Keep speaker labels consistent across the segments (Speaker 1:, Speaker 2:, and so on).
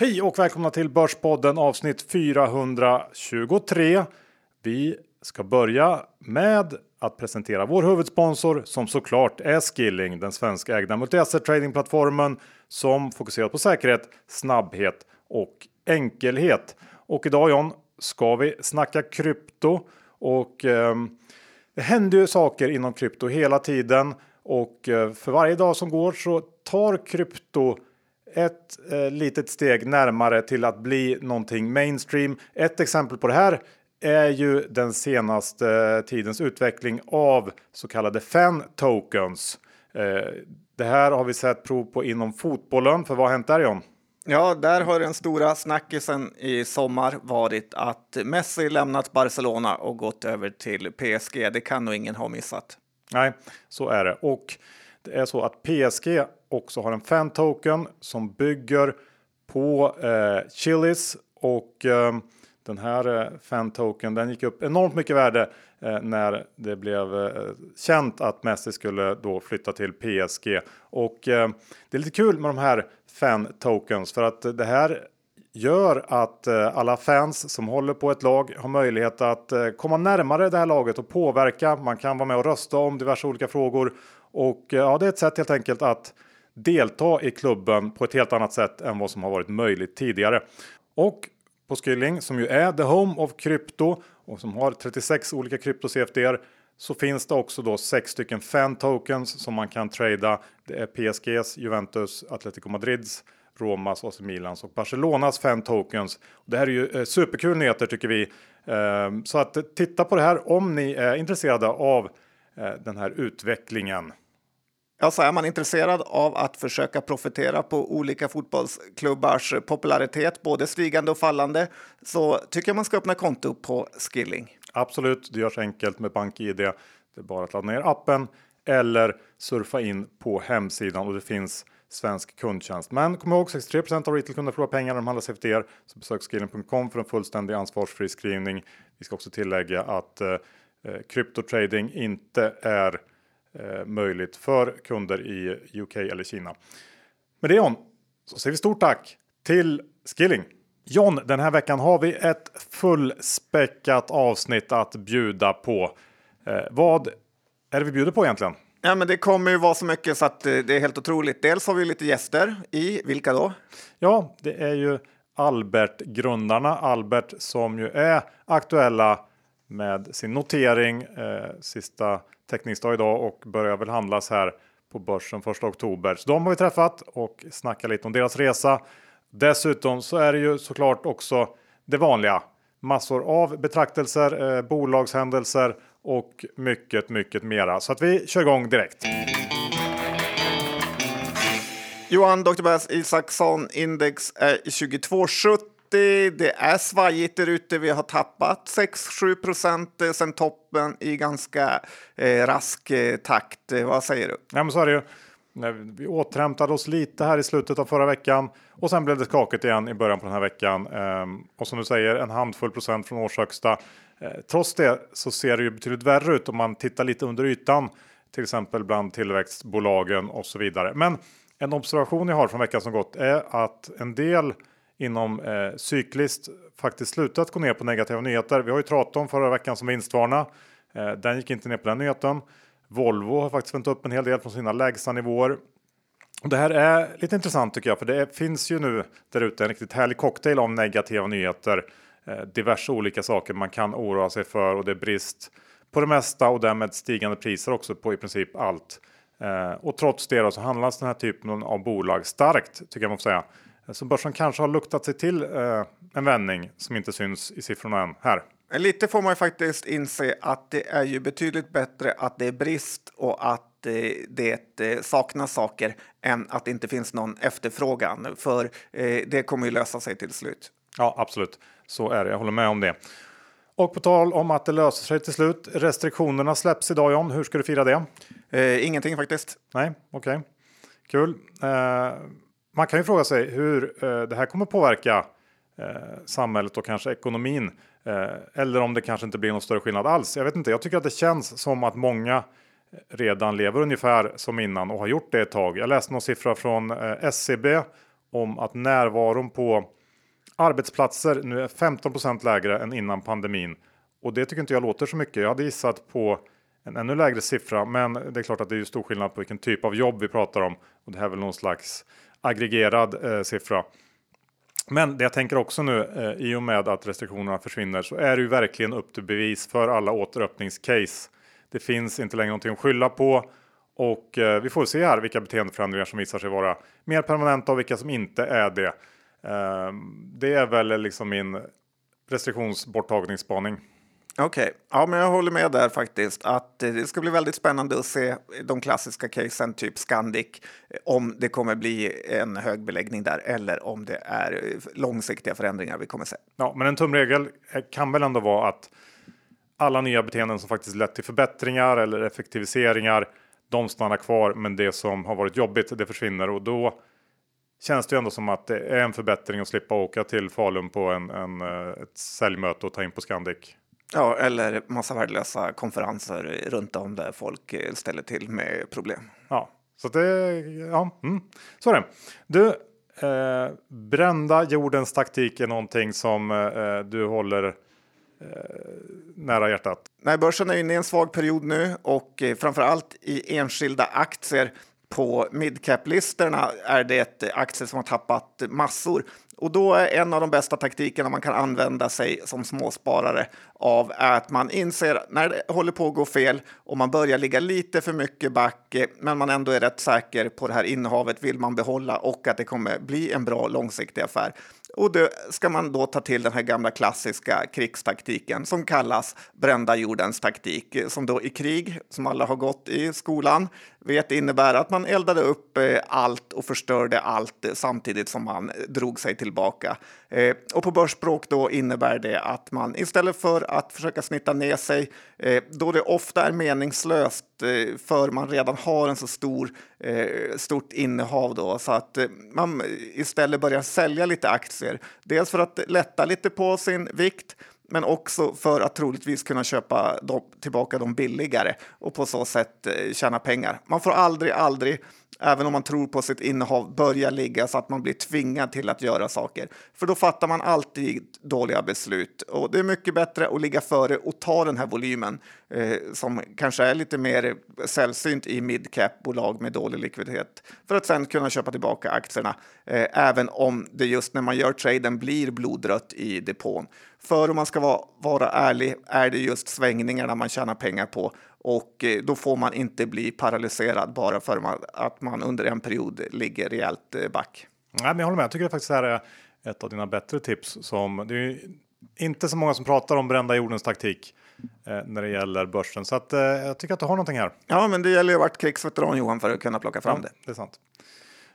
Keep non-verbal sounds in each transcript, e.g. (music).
Speaker 1: Hej och välkomna till Börspodden avsnitt 423. Vi ska börja med att presentera vår huvudsponsor som såklart är Skilling, den svenska ägda multi-asset tradingplattformen som fokuserar på säkerhet, snabbhet och enkelhet. Och idag John ska vi snacka krypto och eh, det händer ju saker inom krypto hela tiden och eh, för varje dag som går så tar krypto ett eh, litet steg närmare till att bli någonting mainstream. Ett exempel på det här är ju den senaste tidens utveckling av så kallade fan tokens. Eh, det här har vi sett prov på inom fotbollen. För vad har hänt där John?
Speaker 2: Ja, där har den stora snackisen i sommar varit att Messi lämnat Barcelona och gått över till PSG. Det kan nog ingen ha missat.
Speaker 1: Nej, så är det. Och det är så att PSG också har en fan token som bygger på eh, Chilis och eh, den här eh, fan token den gick upp enormt mycket värde eh, när det blev eh, känt att Messi skulle då flytta till PSG. Och eh, det är lite kul med de här fan tokens för att det här gör att eh, alla fans som håller på ett lag har möjlighet att eh, komma närmare det här laget och påverka. Man kan vara med och rösta om diverse olika frågor och eh, ja, det är ett sätt helt enkelt att delta i klubben på ett helt annat sätt än vad som har varit möjligt tidigare. Och på Skilling som ju är the home of krypto och som har 36 olika krypto CFDR så finns det också då sex stycken fan tokens som man kan trada. Det är PSGs, Juventus, Atletico Madrids, Romas, AC Milans och Barcelonas fan tokens. Det här är ju eh, superkul nyheter tycker vi. Ehm, så att eh, titta på det här om ni är intresserade av eh, den här utvecklingen.
Speaker 2: Ja, så är man intresserad av att försöka profitera på olika fotbollsklubbars popularitet, både stigande och fallande, så tycker jag man ska öppna konto på Skilling.
Speaker 1: Absolut, det görs enkelt med BankID. Det är bara att ladda ner appen eller surfa in på hemsidan och det finns svensk kundtjänst. Men kom ihåg 63% av retailkunder förlorar pengar när de handlar er, Så besök skilling.com för en fullständig ansvarsfri skrivning. Vi ska också tillägga att eh, eh kryptotrading inte är eh, möjligt för kunder i UK eller Kina. Med det John, så säger vi stort tack till Skilling. John, den här veckan har vi ett fullspäckat avsnitt att bjuda på. Eh, vad är det vi bjuder på egentligen?
Speaker 2: Ja, men det kommer ju vara så mycket så att eh, det är helt otroligt. Dels har vi lite gäster i, vilka då?
Speaker 1: Ja, det är ju Albert-grundarna. Albert som ju är aktuella med sin notering eh, sista teckningsdag idag och börjar väl handlas här på börsen 1 oktober. Så de har vi träffat och snackat lite om deras resa. Dessutom så är det ju såklart också det vanliga. Massor av betraktelser, eh, bolagshändelser och mycket, mycket mera. Så att vi kör igång direkt.
Speaker 2: Johan Dr. Bass Isaksson index är 2270. Det är svajigt där ute. Vi har tappat 6-7 procent eh, sen toppen i ganska eh, rask eh, takt. Eh, vad säger du?
Speaker 1: Ja, men så är det ju. Vi återhämtade oss lite här i slutet av förra veckan och sen blev det skakigt igen i början på den här veckan. Ehm, och som du säger, en handfull procent från årshögsta. Eh, trots det så ser det ju betydligt värre ut om man tittar lite under ytan, till exempel bland tillväxtbolagen och så vidare. Men en observation jag har från veckan som gått är att en del inom eh, cykliskt faktiskt slutat gå ner på negativa nyheter. Vi har ju Traton förra veckan som vinstvarna. Eh, den gick inte ner på den nyheten. Volvo har faktiskt vänt upp en hel del från sina lägsta nivåer. Och det här är lite intressant tycker jag, för det finns ju nu där ute en riktigt härlig cocktail av negativa nyheter. Eh, diverse olika saker man kan oroa sig för och det är brist på det mesta och därmed stigande priser också på i princip allt. Eh, och trots det då så handlas den här typen av bolag starkt tycker jag man får säga. Eh, så börsen kanske har luktat sig till eh, en vändning som inte syns i siffrorna än här.
Speaker 2: Lite får man ju faktiskt inse att det är ju betydligt bättre att det är brist och att det saknas saker än att det inte finns någon efterfrågan. För det kommer ju lösa sig till slut.
Speaker 1: Ja, absolut. Så är det. Jag håller med om det. Och på tal om att det löser sig till slut. Restriktionerna släpps idag John. Hur ska du fira det?
Speaker 2: Eh, ingenting faktiskt.
Speaker 1: Nej, okej. Okay. Kul. Eh, man kan ju fråga sig hur eh, det här kommer påverka eh, samhället och kanske ekonomin. Eh, eller om det kanske inte blir någon större skillnad alls. Jag vet inte. Jag tycker att det känns som att många redan lever ungefär som innan och har gjort det ett tag. Jag läste någon siffra från SCB om att närvaron på arbetsplatser nu är 15% lägre än innan pandemin. Och det tycker inte jag låter så mycket. Jag hade gissat på en ännu lägre siffra, men det är klart att det är stor skillnad på vilken typ av jobb vi pratar om. Och det här är väl någon slags aggregerad eh, siffra. Men det jag tänker också nu eh, i och med att restriktionerna försvinner så är det ju verkligen upp till bevis för alla återöppningscase. Det finns inte längre någonting att skylla på och eh, vi får se här vilka beteendeförändringar som visar sig vara mer permanenta och vilka som inte är det. Eh, det är väl liksom min restriktionsborttagningsspaning.
Speaker 2: Okej, okay. ja, men jag håller med där faktiskt att det ska bli väldigt spännande att se de klassiska casen, typ Scandic, om det kommer bli en hög beläggning där eller om det är långsiktiga förändringar vi kommer se.
Speaker 1: Ja, men en tumregel kan väl ändå vara att alla nya beteenden som faktiskt lett till förbättringar eller effektiviseringar, de stannar kvar, men det som har varit jobbigt, det försvinner och då känns det ju ändå som att det är en förbättring att slippa åka till Falun på en, en ett säljmöte och ta in på Scandic.
Speaker 2: Ja, eller massa värdelösa konferenser runt om där folk eh, ställer till med problem.
Speaker 1: Ja, så det, ja, mm. så är det. Du, eh, brända jordens taktik är någonting som eh, du håller eh, nära hjärtat.
Speaker 2: Nej, börsen är inne i en svag period nu och eh, framför allt i enskilda aktier på midcap-listorna är det aktier som har tappat massor. Och då är en av de bästa taktikerna man kan använda sig som småsparare av att man inser när det håller på att gå fel och man börjar ligga lite för mycket back, eh, men man ändå är rätt säker på det här innehavet vill man behålla och att det kommer bli en bra långsiktig affär. Och då ska man då ta till den här gamla klassiska krigstaktiken som kallas brända jordens taktik, eh, som då i krig, som alla har gått i skolan, vet innebär att man eldade upp eh, allt och förstörde allt samtidigt som man drog sig tillbaka. Eh, och på börsspråk då innebär det att man istället för att försöka snitta ner sig, då det ofta är meningslöst för man redan har en så stor, stort innehav då, så att man istället börjar sälja lite aktier. Dels för att lätta lite på sin vikt, men också för att troligtvis kunna köpa de, tillbaka dem billigare och på så sätt eh, tjäna pengar. Man får aldrig, aldrig även om man tror på sitt innehav, börja ligga så att man blir tvingad till att göra saker. För då fattar man alltid dåliga beslut. Och det är mycket bättre att ligga före och ta den här volymen eh, som kanske är lite mer sällsynt i midcap-bolag med dålig likviditet för att sen kunna köpa tillbaka aktierna eh, även om det just när man gör traden blir blodrött i depån. För om man ska vara, vara ärlig är det just svängningarna man tjänar pengar på och eh, då får man inte bli paralyserad bara för att man under en period ligger rejält eh, back.
Speaker 1: Nej, men jag håller med. Jag tycker det faktiskt här är ett av dina bättre tips. Som, det är inte så många som pratar om brända jordens taktik eh, när det gäller börsen. Så att, eh, jag tycker att du har någonting här.
Speaker 2: Ja, men det gäller ju att vara krigsveteran Johan för att kunna plocka fram ja, det.
Speaker 1: Det är sant.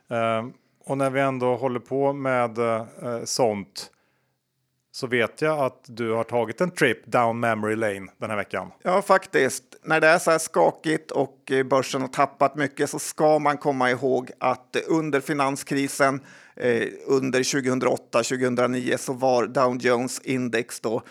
Speaker 1: Eh, och när vi ändå håller på med eh, sånt så vet jag att du har tagit en trip down memory lane den här veckan.
Speaker 2: Ja, faktiskt. När det är så här skakigt och eh, börsen har tappat mycket så ska man komma ihåg att eh, under finanskrisen eh, under 2008-2009 så var Dow Jones index då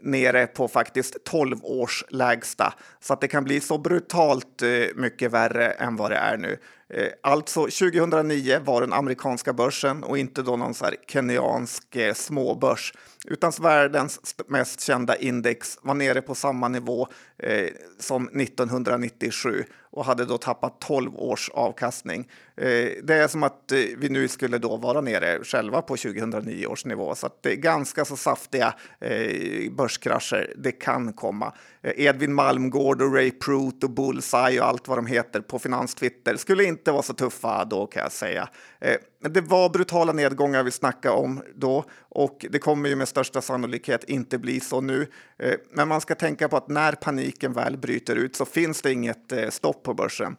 Speaker 2: nere på faktiskt 12 års lägsta. Så att det kan bli så brutalt eh, mycket värre än vad det är nu. Eh, alltså 2009 var den amerikanska börsen och inte då någon så här kenyansk eh, småbörs utan världens mest kända index var nere på samma nivå eh, som 1997 och hade då tappat 12 års avkastning. Eh, det är som att eh, vi nu skulle då vara nere själva på 2009 års nivå, så att det är ganska så saftiga eh, börskrascher det kan komma. Eh, Edvin Malmgård och Ray Prout och Bullseye och allt vad de heter på finanstwitter skulle inte vara så tuffa då kan jag säga. Eh, det var brutala nedgångar vi snackade om då och det kommer ju med största sannolikhet inte bli så nu. Eh, men man ska tänka på att när paniken väl bryter ut så finns det inget stopp på börsen.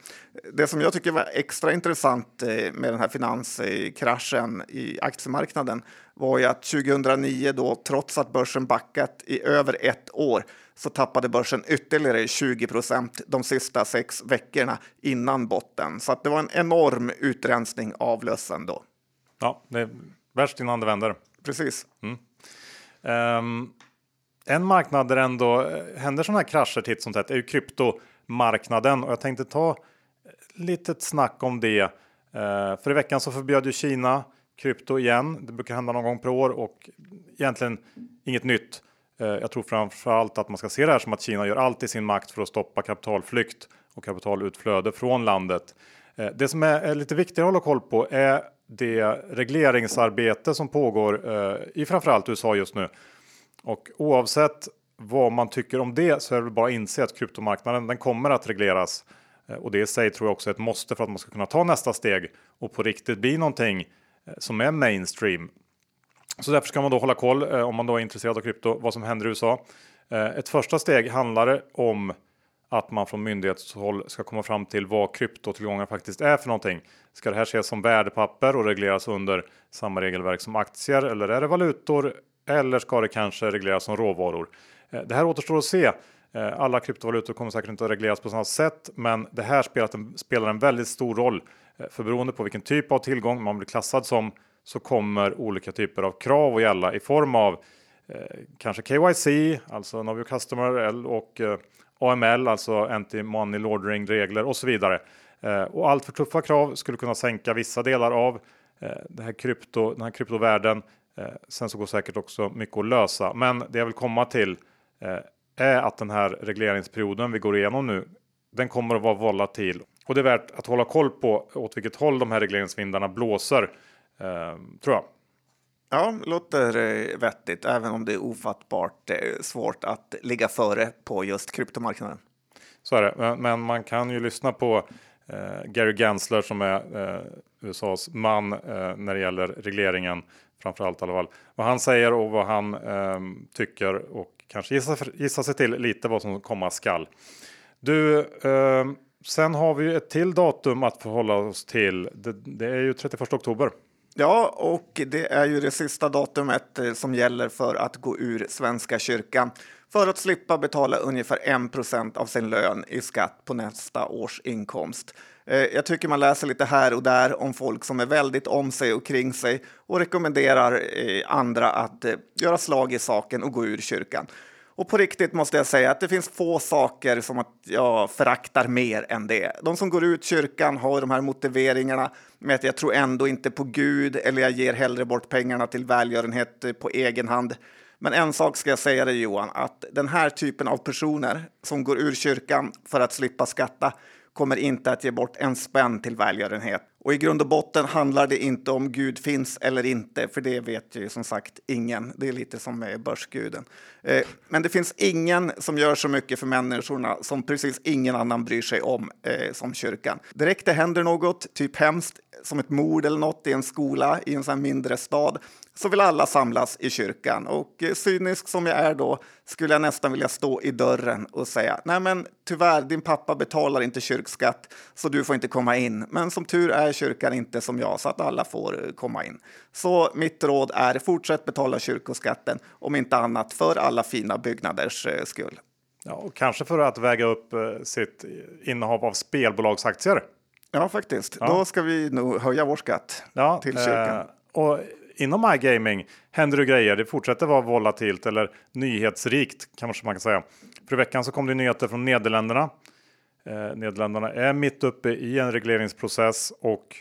Speaker 2: Det som jag tycker var extra intressant med den här finanskraschen i aktiemarknaden var ju att 2009 då, trots att börsen backat i över ett år, så tappade börsen ytterligare 20 procent de sista sex veckorna innan botten. Så att det var en enorm utrensning av lössen då.
Speaker 1: Ja, det är värst innan det vänder.
Speaker 2: Precis.
Speaker 1: Mm. Um, en marknad där ändå eh, händer sådana här krascher titt som tätt är ju krypto marknaden och jag tänkte ta lite snack om det. Eh, för i veckan så förbjöd ju Kina krypto igen. Det brukar hända någon gång per år och egentligen inget nytt. Eh, jag tror framförallt att man ska se det här som att Kina gör allt i sin makt för att stoppa kapitalflykt och kapitalutflöde från landet. Eh, det som är lite viktigare att hålla koll på är det regleringsarbete som pågår eh, i framförallt USA just nu. Och oavsett vad man tycker om det så är det bara att inse att kryptomarknaden den kommer att regleras. Och det i sig tror jag också är ett måste för att man ska kunna ta nästa steg och på riktigt bli någonting Eh, som är mainstream. Så därför ska man då hålla koll eh, om man då är intresserad av krypto, vad som händer i USA. Eh, ett första steg handlar om att man från myndighetshåll ska komma fram till vad kryptotillgångar faktiskt är för någonting. Ska det här ses som värdepapper och regleras under samma regelverk som aktier eller är det valutor? Eller ska det kanske regleras som råvaror? Det här återstår att se. Eh, alla kryptovalutor kommer säkert inte att regleras på samma sätt, men det här spelar en väldigt stor roll eh, för beroende på vilken typ av tillgång man blir klassad som så kommer olika typer av krav att gälla i form av eh, kanske KYC, alltså Know Your Customer och eh, AML, alltså Anti-Money Laundering regler och så vidare. Eh, och allt för tuffa krav skulle kunna sänka vissa delar av eh, det här krypto, den här kryptovärlden. Eh, sen så går säkert också mycket att lösa, men det jag vill komma till eh, är att den här regleringsperioden vi går igenom nu, den kommer att vara volatil och det är värt att hålla koll på åt vilket håll de här regleringsvindarna blåser. Ehm, tror jag.
Speaker 2: Ja, låter eh, vettigt, även om det är ofattbart eh, svårt att ligga före på just kryptomarknaden.
Speaker 1: Så är det, men man kan ju lyssna på eh, Gary Gensler som är USAs man när det gäller regleringen, framför allt i alla fall. Vad han säger och vad han tycker och kanske gissa, gissa sig till lite vad som komma skall. Du, eh, sen har vi ett till datum att förhålla oss till. Det, det är ju 31 oktober.
Speaker 2: Ja, och det är ju det sista datumet eh, som gäller för att gå ur Svenska kyrkan för att slippa betala ungefär 1% av sin lön i skatt på nästa års inkomst. Eh, jag tycker man läser lite här och där om folk som är väldigt om sig och kring sig och rekommenderar eh, andra att eh, göra slag i saken och gå ur kyrkan. Och på riktigt måste jag säga att det finns få saker som att jag föraktar mer än det. De som går ut kyrkan har de här motiveringarna med att jag tror ändå inte på Gud eller jag ger hellre bort pengarna till välgörenhet på egen hand. Men en sak ska jag säga dig Johan, att den här typen av personer som går ur kyrkan för att slippa skatta kommer inte att ge bort en spänn till välgörenhet. Och i grund och botten handlar det inte om Gud finns eller inte, för det vet ju som sagt ingen. Det är lite som med börsguden. Eh, men det finns ingen som gör så mycket för människorna som precis ingen annan bryr sig om eh, som kyrkan. Direkt det händer något, typ hemskt, som ett mord eller något i en skola i en sån mindre stad, så vill alla samlas i kyrkan. Och eh, cynisk som jag är då skulle jag nästan vilja stå i dörren och säga nej men tyvärr, din pappa betalar inte kyrkskatt så du får inte komma in. Men som tur är kyrkan inte som jag så att alla får eh, komma in. Så mitt råd är fortsätt betala kyrkoskatten om inte annat för alla fina byggnaders eh, skull.
Speaker 1: Ja, och kanske för att väga upp sitt innehav av spelbolagsaktier.
Speaker 2: Ja, faktiskt. Ja. Då ska vi nog höja vår skatt ja, till kyrkan. Eh,
Speaker 1: och inom iGaming händer det grejer. Det fortsätter vara volatilt eller nyhetsrikt kanske man kan säga. För i veckan så kom det nyheter från Nederländerna. Eh, Nederländerna är mitt uppe i en regleringsprocess och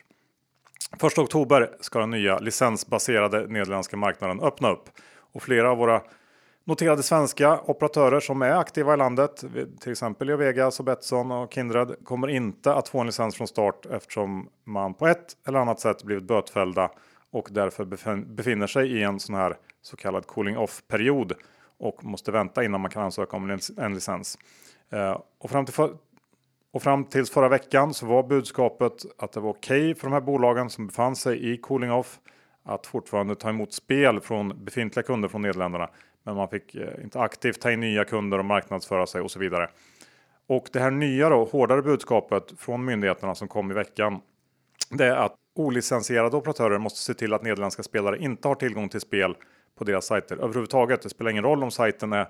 Speaker 1: 1 oktober ska den nya licensbaserade nederländska marknaden öppna upp och flera av våra noterade svenska operatörer som är aktiva i landet, till exempel Vegas och Betsson och Kindred, kommer inte att få en licens från start eftersom man på ett eller annat sätt blivit bötfällda och därför befinner sig i en sån här så kallad cooling off period och måste vänta innan man kan ansöka om en licens. Eh, och fram till för, och fram tills förra veckan så var budskapet att det var okej okay för de här bolagen som befann sig i cooling off att fortfarande ta emot spel från befintliga kunder från Nederländerna. Men man fick eh, inte aktivt ta in nya kunder och marknadsföra sig och så vidare. Och det här nya då, hårdare budskapet från myndigheterna som kom i veckan. Det är att olicensierade operatörer måste se till att nederländska spelare inte har tillgång till spel på deras sajter överhuvudtaget. Det spelar ingen roll om sajten, är,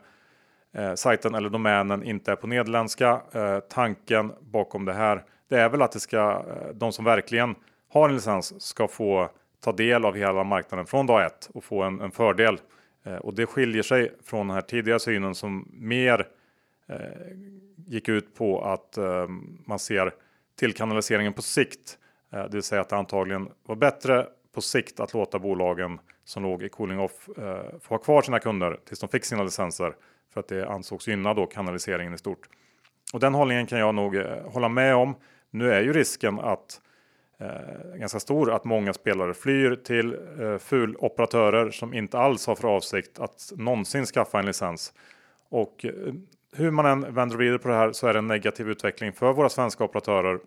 Speaker 1: eh, sajten eller domänen inte är på nederländska. Eh, tanken bakom det här det är väl att det ska, eh, de som verkligen har en licens ska få ta del av hela marknaden från dag ett och få en, en fördel. Eh, och det skiljer sig från den här tidigare synen som mer eh, gick ut på att eh, man ser till kanaliseringen på sikt. Eh, det vill säga att det antagligen var bättre på sikt att låta bolagen som låg i cooling off eh, få ha kvar sina kunder tills de fick sina licenser för att det ansågs gynna då kanaliseringen i stort. Och den hållningen kan jag nog eh, hålla med om. Nu är ju risken att eh, ganska stor att många spelare flyr till eh, fuloperatörer som inte alls har för avsikt att någonsin skaffa en licens. Och eh, hur man än vänder och vrider på det här så är det en negativ utveckling för våra svenska operatörer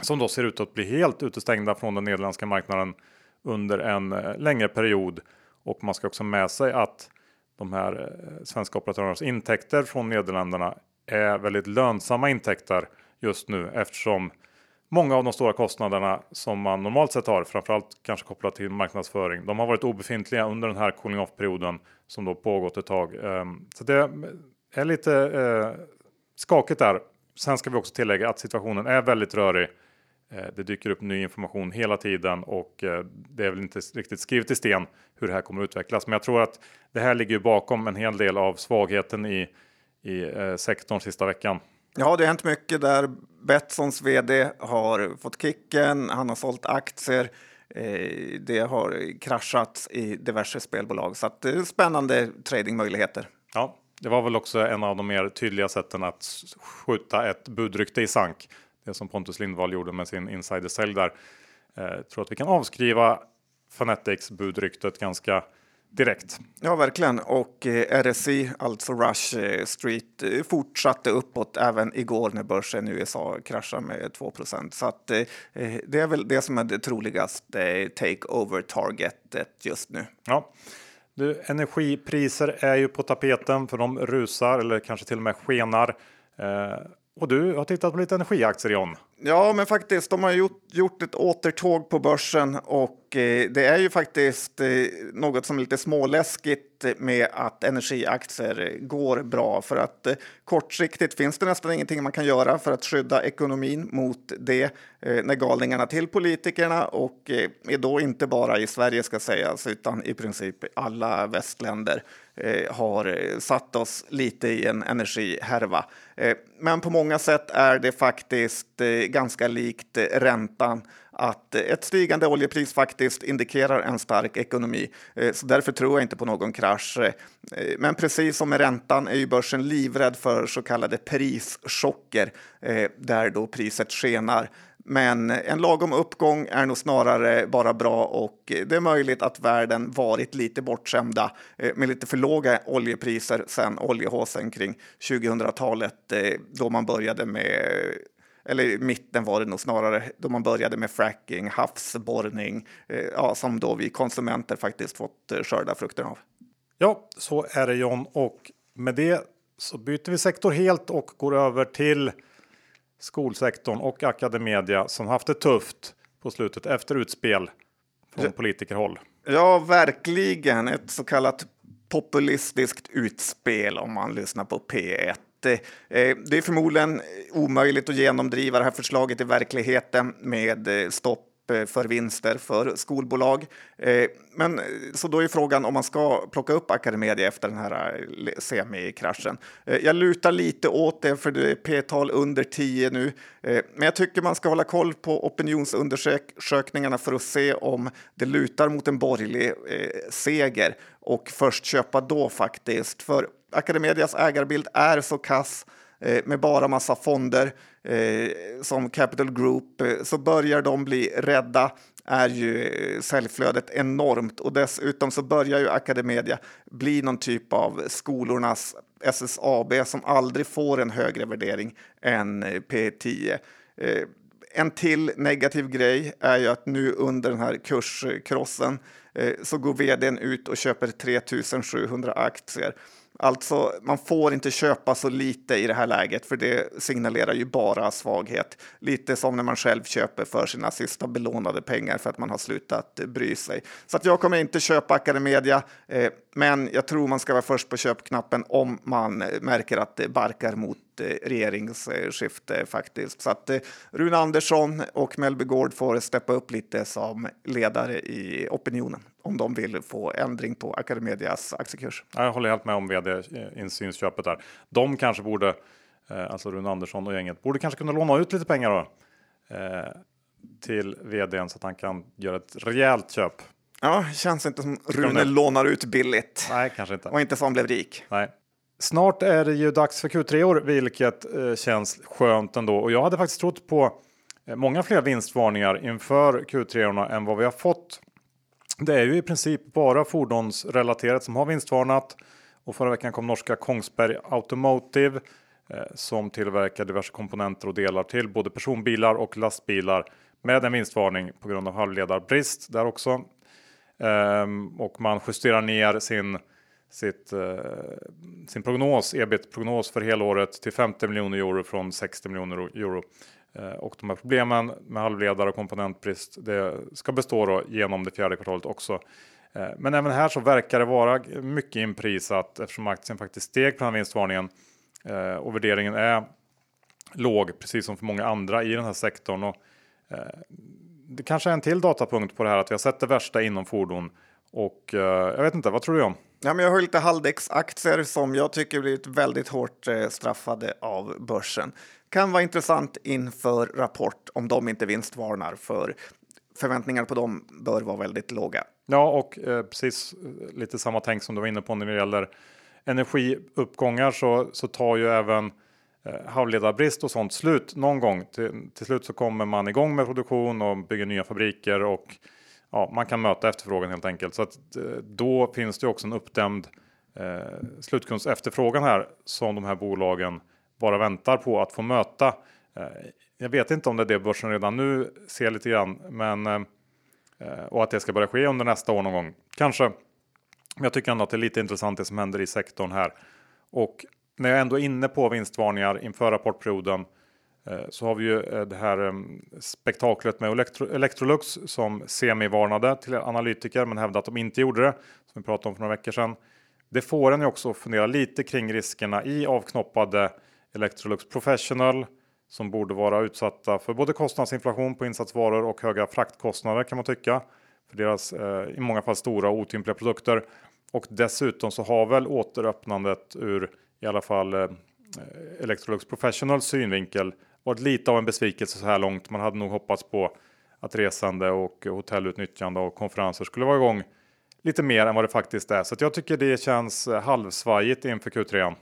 Speaker 1: som då ser ut att bli helt utestängda från den nederländska marknaden under en eh, längre period. Och man ska också med sig att de här eh, svenska operatörernas intäkter från Nederländerna är väldigt lönsamma intäkter just nu eftersom många av de stora kostnaderna som man normalt sett har, framförallt kanske kopplat till marknadsföring, de har varit obefintliga under den här cooling off perioden som då pågått ett tag. Ehm, så det är lite eh, skakigt där. Sen ska vi också tillägga att situationen är väldigt rörig. Eh, det dyker upp ny information hela tiden och eh, det är väl inte riktigt skrivet i sten hur det här kommer att utvecklas. Men jag tror att det här ligger bakom en hel del av svagheten i, i eh, sektorn sista veckan.
Speaker 2: Ja, det har hänt mycket där. Betssons vd har fått kicken, han har sålt aktier. Det har kraschat i diverse spelbolag, så att det är spännande tradingmöjligheter.
Speaker 1: Ja, det var väl också en av de mer tydliga sätten att skjuta ett budrykte i sank det som Pontus Lindvall gjorde med sin insidersälj där. Eh, tror att vi kan avskriva Fanetics budryktet ganska direkt.
Speaker 2: Ja, verkligen. Och eh, RSI, alltså Rush eh, Street, eh, fortsatte uppåt även igår när börsen i USA kraschade med 2% Så att, eh, eh, det är väl det som är det troligaste take-over targetet just nu.
Speaker 1: Ja. Du, energipriser är ju på tapeten för de rusar eller kanske till och med skenar. Eh, och du har tittat på lite energiaktier John.
Speaker 2: Ja, men faktiskt, de har gjort, gjort ett återtåg på börsen och eh, det är ju faktiskt eh, något som är lite småläskigt med att energiaktier går bra för att eh, kortsiktigt finns det nästan ingenting man kan göra för att skydda ekonomin mot det eh, när galningarna till politikerna och eh, är då inte bara i Sverige ska sägas utan i princip alla västländer Eh, har eh, satt oss lite i en energihärva. Eh, men på många sätt är det faktiskt ganska likt räntan att ett stigande oljepris faktiskt indikerar en stark ekonomi. Så därför tror jag inte på någon krasch. Men precis som med räntan är ju börsen livrädd för så kallade prischocker där då priset skenar. Men en lagom uppgång är nog snarare bara bra och det är möjligt att världen varit lite bortskämda eh, med lite för låga oljepriser sedan oljehåsen kring 2000-talet eh, då man började med eller i mitten var det nog snarare, då man började med fracking, havsborrning, eh, ja, som då vi konsumenter faktiskt fått skörda frukterna av.
Speaker 1: Ja, så är det John och med det så byter vi sektor helt och går över till skolsektorn och Academedia som haft det tufft på slutet efter utspel från politikerhåll.
Speaker 2: Ja, verkligen. Ett så kallat populistiskt utspel om man lyssnar på P1 Eh, det är förmodligen omöjligt att genomdriva det här förslaget i verkligheten med eh, stopp Eh, för vinster för skolbolag. Eh, men eh, så då är frågan om man ska plocka upp Academedia efter den här semikraschen. Jag lutar lite åt det för det är p-tal under 10 nu. Men jag tycker man ska hålla koll på opinionsundersökningarna för att se om det lutar mot en borgerlig seger och först köpa då faktiskt. För Academedias ägarbild är så kass Eh, med bara massa fonder eh, som Capital Group eh, så börjar de bli rädda är ju eh, säljflödet enormt och dessutom så börjar ju Academedia bli någon typ av skolornas SSAB som aldrig får en högre värdering än P10. En till negativ grej är ju att nu under den här kurskrossen så går vdn ut och köper 3700 aktier Alltså, man får inte köpa så lite i det här läget för det signalerar ju bara svaghet. Lite som när man själv köper för sina sista belånade pengar för att man har slutat bry sig. Så att jag kommer inte köpa Academedia, eh, men jag tror man ska vara först på köpknappen om man märker att det barkar mot eh, regeringsskifte faktiskt. Så att eh, Rune Andersson och Melby Gård får steppa upp lite som ledare i opinionen om de vill få ändring på Academedias aktiekurs.
Speaker 1: Jag håller helt med om vd-insynsköpet där. De kanske borde, eh, alltså Rune Andersson och gänget, borde kanske kunna låna ut lite pengar då. Eh, till vdn så att han kan göra ett rejält köp.
Speaker 2: Ja, känns inte som Rune lånar ut billigt.
Speaker 1: Nej, kanske inte.
Speaker 2: Och inte som blev rik.
Speaker 1: Nej. Snart är det ju dags för Q3-år, vilket eh, känns skönt ändå. Och jag hade faktiskt trott på eh, många fler vinstvarningar inför Q3-orna än vad vi har fått. Det är ju i princip bara fordonsrelaterat som har vinstvarnat. Och förra veckan kom norska Kongsberg Automotive eh, som tillverkar diverse komponenter och delar till både personbilar och lastbilar med en vinstvarning på grund av halvledarbrist där också. Ehm, och man justerar ner sin sitt, eh, sin prognos, ebit-prognos för helåret till 50 miljoner euro från 60 miljoner euro. Eh, och de här problemen med halvledare och komponentbrist det ska bestå då genom det fjärde kvartalet också. Eh, men även här så verkar det vara mycket inprisat eftersom aktien faktiskt steg på den här vinstvarningen eh, och värderingen är låg precis som för många andra i den här sektorn. Och, det kanske är en till datapunkt på det här att vi har sett det värsta inom fordon och jag vet inte, vad tror du om?
Speaker 2: Ja, men jag har lite Haldex-aktier som jag tycker blivit väldigt hårt straffade av börsen. Kan vara intressant inför rapport om de inte vinstvarnar för förväntningarna på dem bör vara väldigt låga.
Speaker 1: Ja, och eh, precis eh, lite samma tänk som du var inne på när det gäller energiuppgångar så, så tar ju även eh, halvledarbrist och sånt slut någon gång. Till, till slut så kommer man igång med produktion och bygger nya fabriker och ja, man kan möta efterfrågan helt enkelt. Så att, eh, då finns det också en uppdämd eh, slutkundsefterfrågan här som de här bolagen bara väntar på att få möta. Eh, jag vet inte om det är det börsen redan nu ser lite grann, men eh, och att det ska börja ske under nästa år någon gång. Kanske. Men jag tycker ändå att det är lite intressant det som händer i sektorn här. Och när jag ändå är inne på vinstvarningar inför rapportperioden eh, så har vi ju det här spektaklet med Electro Electrolux som semivarnade till analytiker men hävdade att de inte gjorde det. Som vi pratade om för några veckor sedan. Det får en ju också fundera lite kring riskerna i avknoppade Electrolux Professional som borde vara utsatta för både kostnadsinflation på insatsvaror och höga fraktkostnader kan man tycka. För deras eh, i många fall stora och otympliga produkter. Och dessutom så har väl återöppnandet ur i alla fall eh, Electrolux Professional synvinkel varit lite av en besvikelse så här långt. Man hade nog hoppats på att resande och hotellutnyttjande och konferenser skulle vara igång lite mer än vad det faktiskt är. Så jag tycker det känns eh, halvsvajigt inför Q3.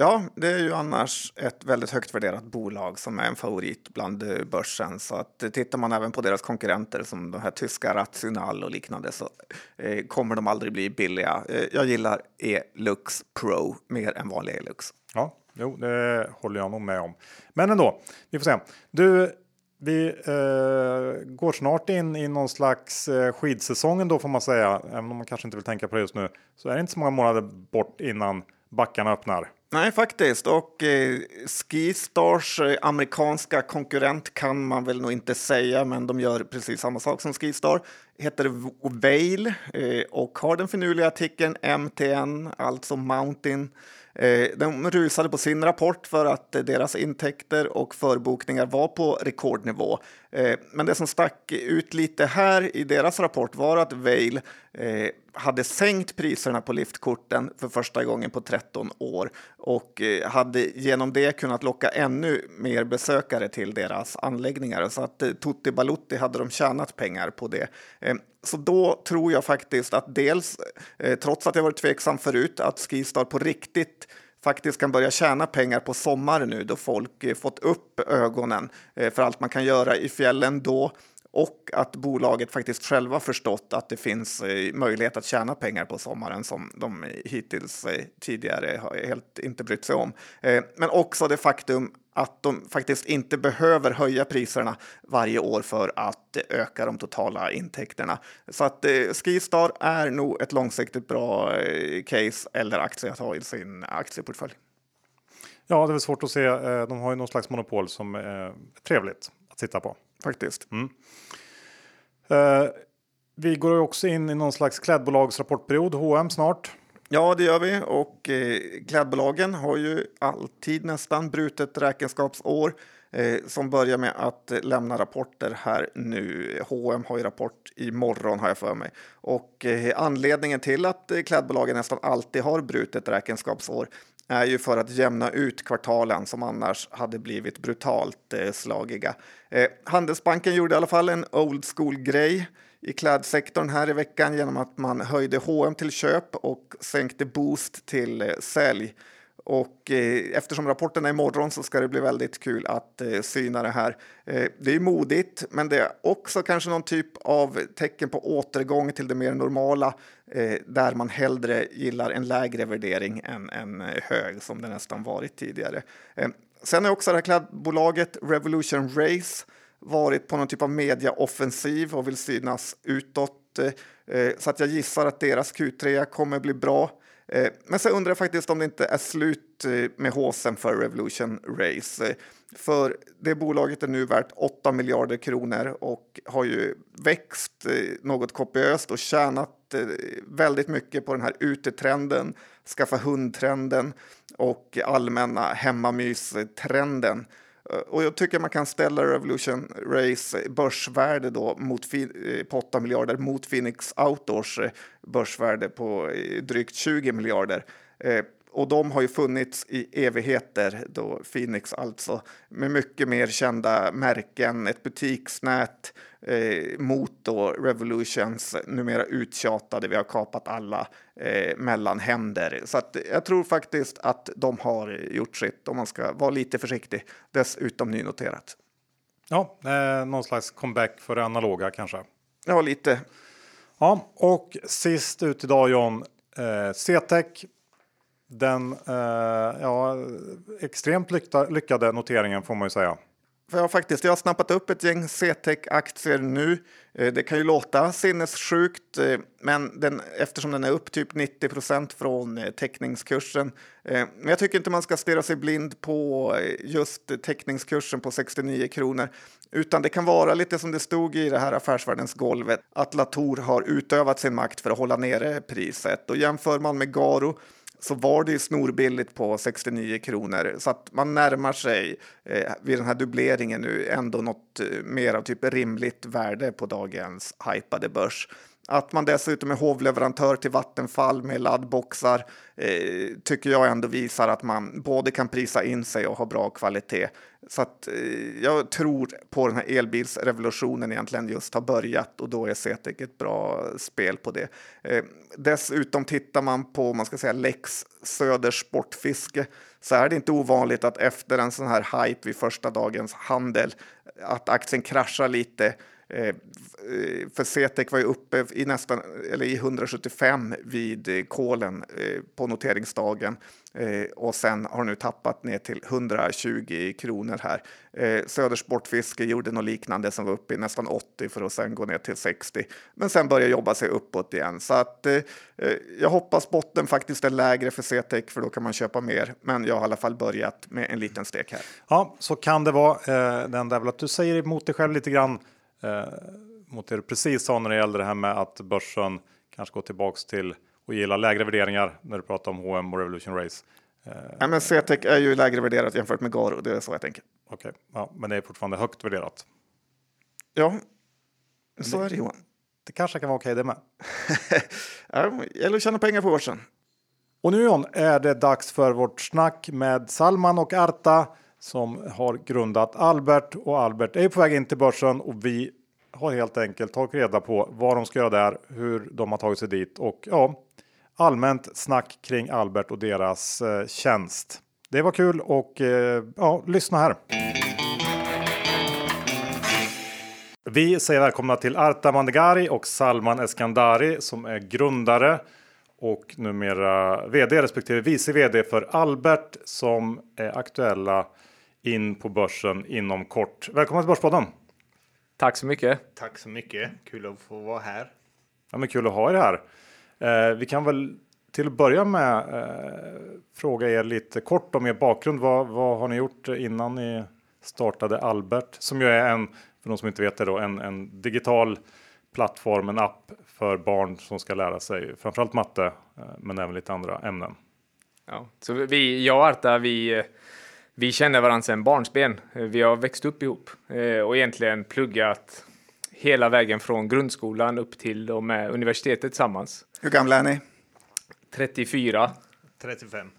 Speaker 2: Ja, det är ju annars ett väldigt högt värderat bolag som är en favorit bland eh, börsen. Så att eh, tittar man även på deras konkurrenter som de här tyska Rational och liknande så eh, kommer de aldrig bli billiga. Eh, jag gillar Elux Pro mer än vanliga Elux.
Speaker 1: Ja, jo, det håller jag nog med om. Men ändå, vi får se. Du, vi eh, går snart in i någon slags eh, skidsäsongen då får man säga. Även om man kanske inte vill tänka på det just nu. Så är det inte så många månader bort innan backarna öppnar.
Speaker 2: Nej, faktiskt. Och eh, Skistars eh, amerikanska konkurrent kan man väl nog inte säga, men de gör precis samma sak som Skistar. Heter Vail eh, och har den finurliga artikeln MTN, alltså Mountain Eh, Eh, de rusade på sin rapport för att eh, deras intäkter och förbokningar var på rekordnivå. Eh, men det som stack ut lite här i deras rapport var att Vail hade sänkt priserna på liftkorten för första gången på 13 år och hade genom det kunnat locka ännu mer besökare till deras anläggningar. Så att Tutti Balutti hade de tjänat pengar på det. Så då tror jag faktiskt att dels, eh, trots att jag varit tveksam förut, att Skistar på riktigt faktiskt kan börja tjäna pengar på sommaren nu då folk eh, fått upp ögonen eh, för allt man kan göra i fjällen då och att bolaget faktiskt själva förstått att det finns eh, möjlighet att tjäna pengar på sommaren som de hittills eh, tidigare helt inte brytt sig om. Eh, men också det faktum att de faktiskt inte behöver höja priserna varje år för att öka de totala intäkterna. Så att eh, Skistar är nog ett långsiktigt bra eh, case eller aktie att ha i sin aktieportfölj.
Speaker 1: Ja, det är svårt att se. Eh, de har ju någon slags monopol som är trevligt att sitta på.
Speaker 2: Faktiskt. Mm.
Speaker 1: Eh, vi går också in i någon slags klädbolagsrapportperiod, H&M snart.
Speaker 2: Ja, det gör vi och eh, klädbolagen har ju alltid nästan brutet räkenskapsår eh, som börjar med att lämna rapporter här nu. H&M har ju rapport imorgon har jag för mig och eh, anledningen till att eh, klädbolagen nästan alltid har brutet räkenskapsår är ju för att jämna ut kvartalen som annars hade blivit brutalt eh, slagiga. Eh, Handelsbanken gjorde i alla fall en old school-grej i klädsektorn här i veckan genom att man höjde H&M till köp och sänkte Boost till eh, sälj. Och eh, eftersom rapporten är imorgon så ska det bli väldigt kul att eh, syna det här. Eh, det är modigt, men det är också kanske någon typ av tecken på återgång till det mer normala eh, där man hellre gillar en lägre värdering än en eh, hög som det nästan varit tidigare. Eh, sen är också det här klädbolaget Revolution Race varit på någon typ av mediaoffensiv och vill synas utåt. Eh, eh, så att jag gissar att deras Q3 kommer bli bra. Eh, men så undrar jag faktiskt om det inte är slut med håsen för Revolution Race. För det bolaget är nu värt 8 miljarder kronor och har ju växt något kopiöst och tjänat väldigt mycket på den här utetrenden, skaffa hundtrenden och allmänna hemmamystrenden. trenden Eh, och jag tycker man kan ställa Revolution Race börsvärde då mot, eh, på 8 miljarder mot Phoenix Outdoors eh, börsvärde på drygt 20 miljarder. Och de har ju funnits i evigheter, då Phoenix alltså, med mycket mer kända märken, ett butiksnät eh, mot då Revolutions numera uttjatade, vi har kapat alla eh, mellanhänder. Så att jag tror faktiskt att de har gjort sitt om man ska vara lite försiktig. Dessutom nynoterat.
Speaker 1: Ja, eh, någon slags comeback för det analoga kanske.
Speaker 2: Ja, lite.
Speaker 1: Ja, och sist ut idag John, eh, CTEC den eh, ja, extremt lyckade noteringen får man ju säga.
Speaker 2: Ja, faktiskt. Jag har snappat upp ett gäng CTEC-aktier nu. Eh, det kan ju låta sinnessjukt, eh, men den, eftersom den är upp typ 90 procent från eh, teckningskursen. Men jag tycker inte man ska stirra sig blind på just teckningskursen på 69 kronor, utan det kan vara lite som det stod i det här affärsvärldens golvet, att Latour har utövat sin makt för att hålla nere priset. Och jämför man med Garo så var det ju snorbilligt på 69 kronor så att man närmar sig eh, vid den här dubbleringen nu ändå något eh, mer av typ rimligt värde på dagens hypade börs. Att man dessutom är hovleverantör till Vattenfall med laddboxar eh, tycker jag ändå visar att man både kan prisa in sig och ha bra kvalitet. Så att eh, jag tror på den här elbilsrevolutionen egentligen just har börjat och då är CETEC ett bra spel på det. Eh, dessutom tittar man på, man ska säga Lex Söder Sportfiske så är det inte ovanligt att efter en sån här hype vid första dagens handel att aktien kraschar lite Eh, eh, för Cetec var ju uppe i nästan eller i 175 vid eh, kolen eh, på noteringsdagen eh, och sen har nu tappat ner till 120 kronor här. Södersportfiske gjorde något liknande som var uppe i nästan 80 för att sen gå ner till 60, men sen börja jobba sig uppåt igen. Så att jag hoppas botten faktiskt är lägre för Cetec för då kan man köpa mer. Men jag har i alla fall börjat med en liten stek här.
Speaker 1: Ja, så kan det vara. Den där väl att du säger emot dig själv lite grann eh, mot det du precis sa när det gällde det här med att börsen kanske går tillbaks till och gillar lägre värderingar när du pratar om H&M och Revolution Race.
Speaker 2: Eh, ja, men CTEC är ju lägre värderat jämfört med Garo, det är så jag tänker.
Speaker 1: Okej, okay. ja, men det är fortfarande högt värderat.
Speaker 2: Ja, så det, är det Johan.
Speaker 1: Det kanske kan vara okej okay, det med. (laughs)
Speaker 2: ja, att tjäna pengar på börsen.
Speaker 1: Och nu John är det dags för vårt snack med Salman och Arta som har grundat Albert och Albert är på väg in till börsen och vi har helt enkelt tagit reda på vad de ska göra där, hur de har tagit sig dit och ja, allmänt snack kring Albert och deras eh, tjänst. Det var kul och eh, ja, lyssna här. Vi säger välkomna till Arta Mandegari och Salman Eskandari som är grundare och numera vd respektive vice vd för Albert som är aktuella in på börsen inom kort. Välkommen till Börspodden!
Speaker 3: Tack så mycket!
Speaker 4: Tack så mycket! Kul att få vara här.
Speaker 1: Ja, men kul att ha er här. Eh, vi kan väl till att börja med eh, fråga er lite kort om er bakgrund. Vad, vad, har ni gjort innan ni startade Albert? Som ju är en, för de som inte vet det då, en, en digital plattform, en app för barn som ska lära sig framförallt matte, eh, men även lite andra ämnen.
Speaker 3: Ja, så vi, jag och Arta, vi eh, vi känner varandra sedan barnsben. Vi har växt upp ihop eh, och egentligen pluggat hela vägen från grundskolan upp till och med universitetet tillsammans.
Speaker 2: Hur gamla är ni?
Speaker 3: 34.
Speaker 4: 35.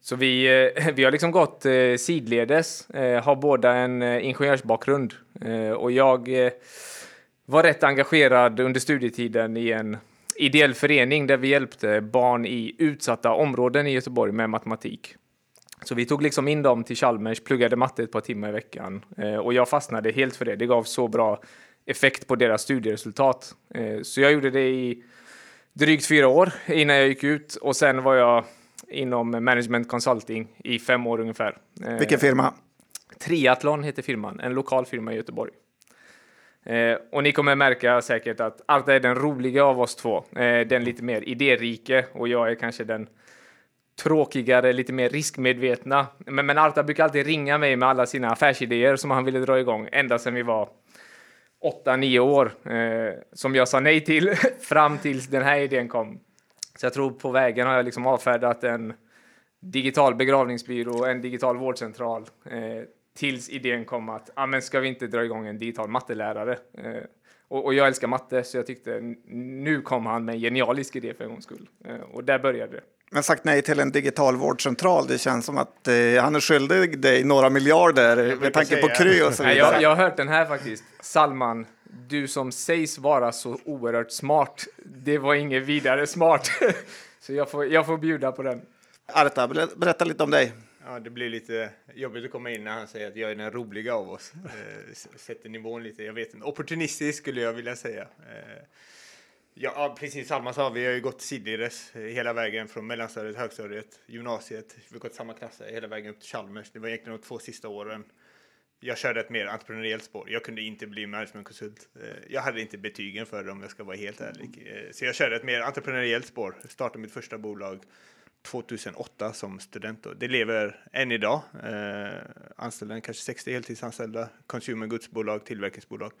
Speaker 3: Så vi, eh, (laughs) vi har liksom gått eh, sidledes, har båda en ingenjörsbakgrund och jag var rätt engagerad under studietiden i en ideell förening där vi hjälpte barn i utsatta områden i Göteborg med matematik. Så vi tog liksom in dem till Chalmers, pluggade matte ett par timmar i veckan eh, och jag fastnade helt för det. Det gav så bra effekt på deras studieresultat. Eh, så jag gjorde det i drygt fyra år innan jag gick ut och sen var jag inom management consulting i fem år ungefär. Eh,
Speaker 2: Vilken firma?
Speaker 3: Triathlon heter firman, en lokal firma i Göteborg. Eh, och ni kommer märka säkert att Arta är den roliga av oss två. Eh, den lite mer idérike och jag är kanske den tråkigare, lite mer riskmedvetna. Men, men Arta brukar alltid ringa mig med alla sina affärsidéer som han ville dra igång ända sedan vi var åtta, nio år. Eh, som jag sa nej till (laughs) fram tills den här idén kom. Så jag tror på vägen har jag liksom avfärdat en digital begravningsbyrå, en digital vårdcentral. Eh, tills idén kom att, ah, men ska vi inte dra igång en digital mattelärare? Eh, och, och, jag älskar matte, så jag tyckte nu kom han med en genialisk idé för en gångs skull. Eh, och där började det.
Speaker 2: Men sagt nej till en digital vårdcentral, det känns som att eh, han är skyldig dig några miljarder med tanke på Kry och så
Speaker 3: Nej,
Speaker 2: vidare.
Speaker 3: jag, jag har hört den här faktiskt. Salman, du som sägs vara så oerhört smart, det var inget vidare smart. (laughs) så jag får, jag får bjuda på den.
Speaker 2: Arta, ber- berätta lite om dig.
Speaker 4: Ja, det blir lite jobbigt att komma in när han säger att jag är den roliga av oss. Eh, sätter nivån lite, jag vet inte. Opportunistisk skulle jag vilja säga. Ja, precis samma sa vi har ju gått sidledes hela vägen från mellanstadiet, högstadiet, gymnasiet. Vi har gått samma klasser hela vägen upp till Chalmers. Det var egentligen de två sista åren. Jag körde ett mer entreprenöriellt spår. Jag kunde inte bli managementkonsult. Eh, jag hade inte betygen för det om jag ska vara helt ärlig. Eh, så jag körde ett mer entreprenöriellt spår. Startade mitt första bolag 2008 som student. Då. Det lever än idag. Eh, anställda kanske 60 heltidsanställda. Consumer goods-bolag, tillverkningsbolag.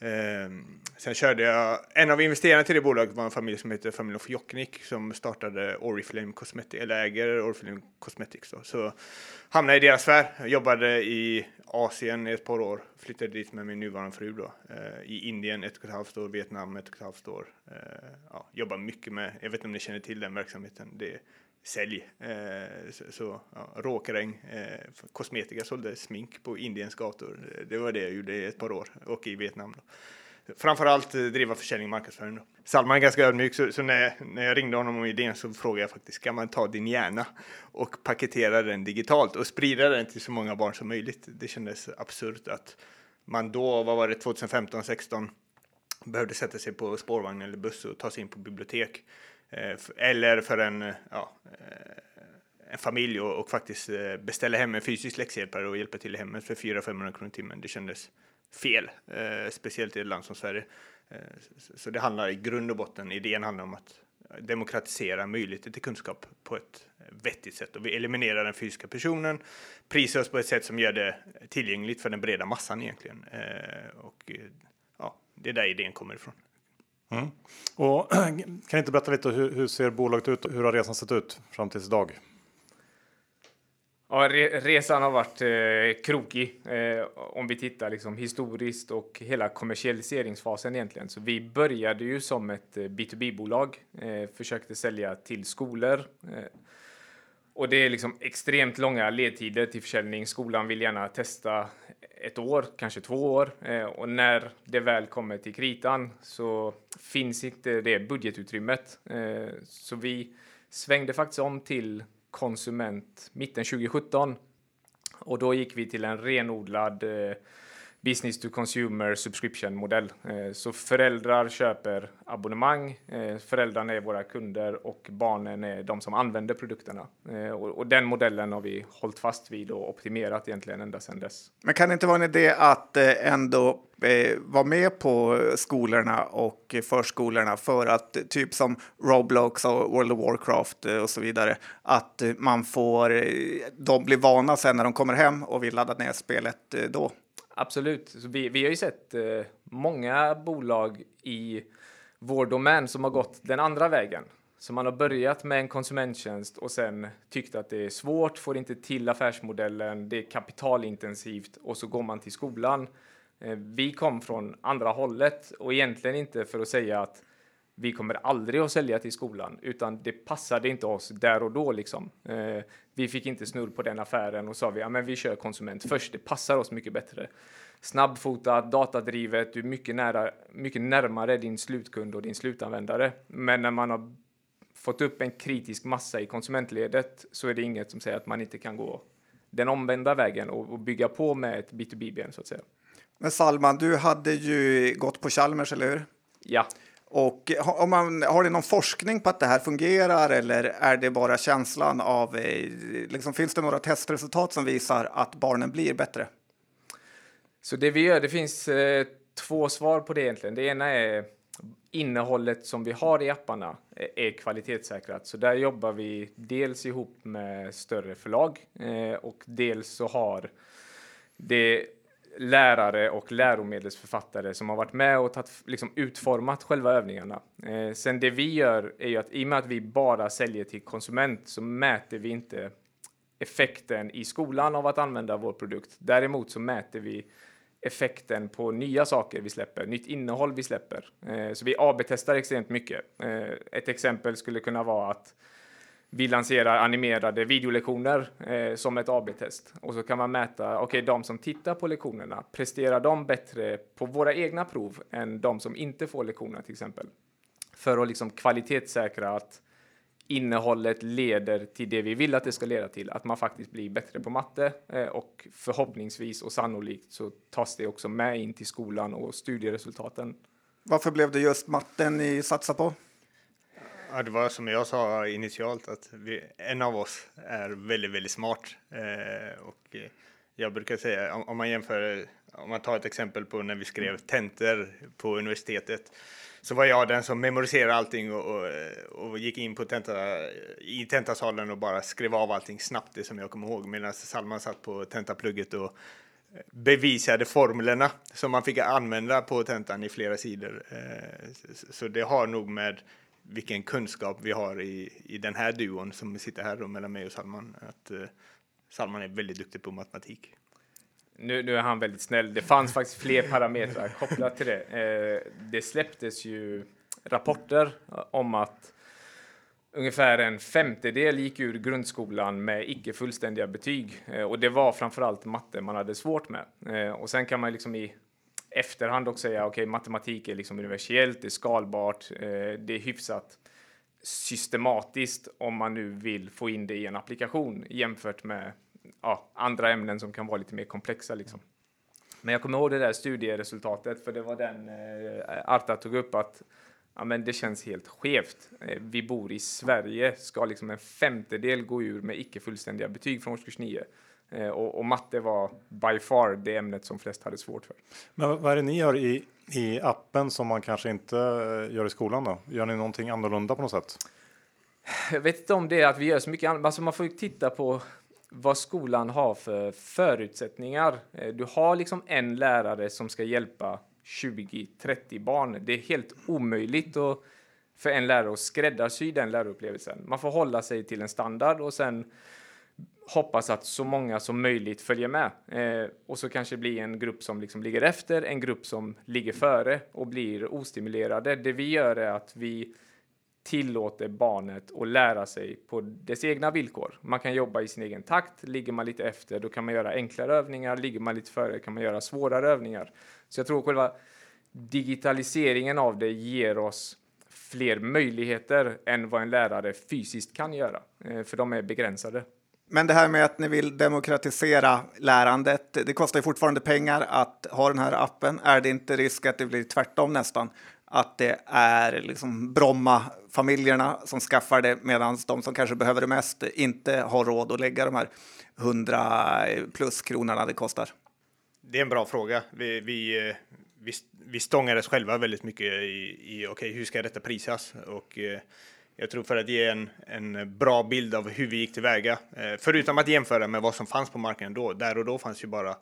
Speaker 4: Eh, sen körde jag, en av investerarna till det bolaget var en familj som heter familjen Fjoknik som startade Oriflame Cosmetics, eller äger Oriflame Cosmetics. Då. Så hamnade i deras sfär, Jag jobbade i Asien i ett par år, flyttade dit med min nuvarande fru då. Eh, I Indien ett och ett halvt år, Vietnam ett och ett halvt år. Eh, ja, jobbar mycket med, jag vet inte om ni känner till den verksamheten, det är sälj. Eh, så, ja, råkräng, eh, kosmetika, sålde smink på Indiens gator. Det var det jag gjorde i ett par år och i Vietnam. Då. Framförallt eh, driva försäljning och marknadsföring. Då. Salman är ganska ödmjuk, så, så när, när jag ringde honom om idén så frågade jag faktiskt, kan man ta din hjärna och paketera den digitalt och sprida den till så många barn som möjligt? Det kändes absurt att man då, vad var det, 2015, 16 behövde sätta sig på spårvagn eller buss och ta sig in på bibliotek. Eh, eller för en, eh, ja, eh, en familj och, och faktiskt beställa hem en fysisk läxhjälpare och hjälpa till i hemmet för 400-500 kronor i timmen. Det kändes fel, eh, speciellt i ett land som Sverige. Eh, så, det handlar i grund och botten, idén handlar om att demokratisera möjligheter till kunskap på ett vettigt sätt och vi eliminerar den fysiska personen, prisar oss på ett sätt som gör det tillgängligt för den breda massan egentligen. Eh, och ja, det är där idén kommer ifrån. Mm.
Speaker 1: Och (clears throat) kan ni inte berätta lite hur, hur ser bolaget ut och hur har resan sett ut fram tills idag?
Speaker 3: Ja, re resan har varit eh, krokig eh, om vi tittar liksom historiskt och hela kommersialiseringsfasen egentligen. Så vi började ju som ett eh, B2B-bolag, eh, försökte sälja till skolor. Eh, och det är liksom extremt långa ledtider till försäljning. Skolan vill gärna testa ett år, kanske två år. Eh, och när det väl kommer till kritan så finns inte det budgetutrymmet. Eh, så vi svängde faktiskt om till konsument mitten 2017. Och då gick vi till en renodlad eh, business to consumer subscription modell. Eh, så föräldrar köper abonnemang, eh, föräldrarna är våra kunder och barnen är de som använder produkterna. Eh, och, den modellen har vi hållit fast vid och optimerat egentligen ända sedan dess.
Speaker 2: Men kan det inte vara en idé att ändå vara med på skolorna och förskolorna för att typ som Roblox och World of Warcraft och så vidare, att man får, de blir vana sen när de kommer hem och vill ladda ner spelet då?
Speaker 3: Absolut. Så vi, vi har ju sett eh, många bolag i vår domän som har gått den andra vägen. Så man har börjat med en konsumenttjänst och sen tyckt att det är svårt, får inte till affärsmodellen, det är kapitalintensivt och så går man till skolan. Eh, vi kom från andra hållet och egentligen inte för att säga att vi kommer aldrig att sälja till skolan, utan det passade inte oss där och då liksom. Eh, vi fick inte snurr på den affären och sa vi, ja men vi kör konsument först, det passar oss mycket bättre. Snabbfotat, datadrivet, du är mycket, nära, mycket närmare din slutkund och din slutanvändare. Men när man har fått upp en kritisk massa i konsumentledet så är det inget som säger att man inte kan gå den omvända vägen och, och bygga på med ett B2B-ben så att säga.
Speaker 2: Men Salman, du hade ju gått på Chalmers, eller hur?
Speaker 3: Ja.
Speaker 2: Och har, man, har ni någon forskning på att det här fungerar eller är det bara känslan av, eh, liksom, finns det några testresultat som visar att barnen blir bättre?
Speaker 3: Så det vi gör, det finns eh, två svar på det egentligen. Det ena är innehållet som vi har i apparna är kvalitetssäkrat. Så där jobbar vi dels ihop med större förlag eh, och dels så har det lärare och läromedelsförfattare som har varit med och tatt, liksom utformat själva övningarna. Eh, sen det vi gör är ju att i och med att vi bara säljer till konsument så mäter vi inte effekten i skolan av att använda vår produkt. Däremot så mäter vi effekten på nya saker vi släpper, nytt innehåll vi släpper. Eh, så vi AB-testar extremt mycket. Eh, ett exempel skulle kunna vara att vi lanserar animerade videolektioner eh, som ett AB-test och så kan man mäta, okej, okay, de som tittar på lektionerna, presterar de bättre på våra egna prov än de som inte får lektionerna till exempel? För att liksom kvalitetssäkra att innehållet leder till det vi vill att det ska leda till, att man faktiskt blir bättre på matte eh, och förhoppningsvis och sannolikt så tas det också med in till skolan och studieresultaten.
Speaker 2: Varför blev det just matten ni satsade på?
Speaker 4: Ja, det var som jag sa initialt att vi, en av oss är väldigt, väldigt smart. Eh, och jag brukar säga, om, om, man jämför, om man tar ett exempel på när vi skrev tentor på universitetet, så var jag den som memoriserade allting och, och, och gick in på tenta, i tentasalen och bara skrev av allting snabbt, det som jag kommer ihåg, medan Salman satt på tentaplugget och bevisade formlerna som man fick använda på tentan i flera sidor. Eh, så det har nog med vilken kunskap vi har i, i den här duon som sitter här då, mellan mig och Salman. Att, eh, Salman är väldigt duktig på matematik.
Speaker 3: Nu, nu är han väldigt snäll. Det fanns faktiskt fler parametrar kopplat till det. Eh, det släpptes ju rapporter om att ungefär en femtedel gick ur grundskolan med icke fullständiga betyg eh, och det var framförallt matte man hade svårt med. Eh, och sen kan man liksom i efterhand också säga okej, okay, matematik är liksom universellt, det är skalbart, eh, det är hyfsat systematiskt om man nu vill få in det i en applikation jämfört med ja, andra ämnen som kan vara lite mer komplexa. Liksom. Men jag kommer ihåg det där studieresultatet, för det var den eh, Arta tog upp att ja, men det känns helt skevt. Eh, vi bor i Sverige, ska liksom en femtedel gå ur med icke fullständiga betyg från årskurs 9? Eh, och, och, matte var by far det ämnet som flest hade svårt för.
Speaker 1: Men vad är det ni gör i, i appen som man kanske inte eh, gör i skolan då? Gör ni någonting annorlunda på något sätt?
Speaker 3: Jag vet inte om det är att vi gör så mycket annat. Alltså man får ju titta på vad skolan har för förutsättningar. Eh, du har liksom en lärare som ska hjälpa 20-30 barn. Det är helt omöjligt att, för en lärare att skräddarsy den lärupplevelsen. Man får hålla sig till en standard och sen hoppas att så många som möjligt följer med. Eh, och så kanske det blir en grupp som liksom ligger efter, en grupp som ligger före och blir ostimulerade. Det vi gör är att vi tillåter barnet att lära sig på dess egna villkor. Man kan jobba i sin egen takt. Ligger man lite efter, då kan man göra enklare övningar. Ligger man lite före kan man göra svårare övningar. Så jag tror själva digitaliseringen av det ger oss fler möjligheter än vad en lärare fysiskt kan göra, eh, för de är begränsade.
Speaker 2: Men det här med att ni vill demokratisera lärandet, det kostar ju fortfarande pengar att ha den här appen. Är det inte risk att det blir tvärtom nästan? Att det är liksom Bromma-familjerna som skaffar det medan de som kanske behöver det mest inte har råd att lägga de här 100 plus kronorna det kostar?
Speaker 4: Det är en bra fråga. Vi, vi, eh, vi, vi stångades själva väldigt mycket i, i okay, hur ska detta prisas? Och, eh, jag tror för att ge en, en bra bild av hur vi gick tillväga, eh, förutom att jämföra med vad som fanns på marknaden då. Där och då fanns ju bara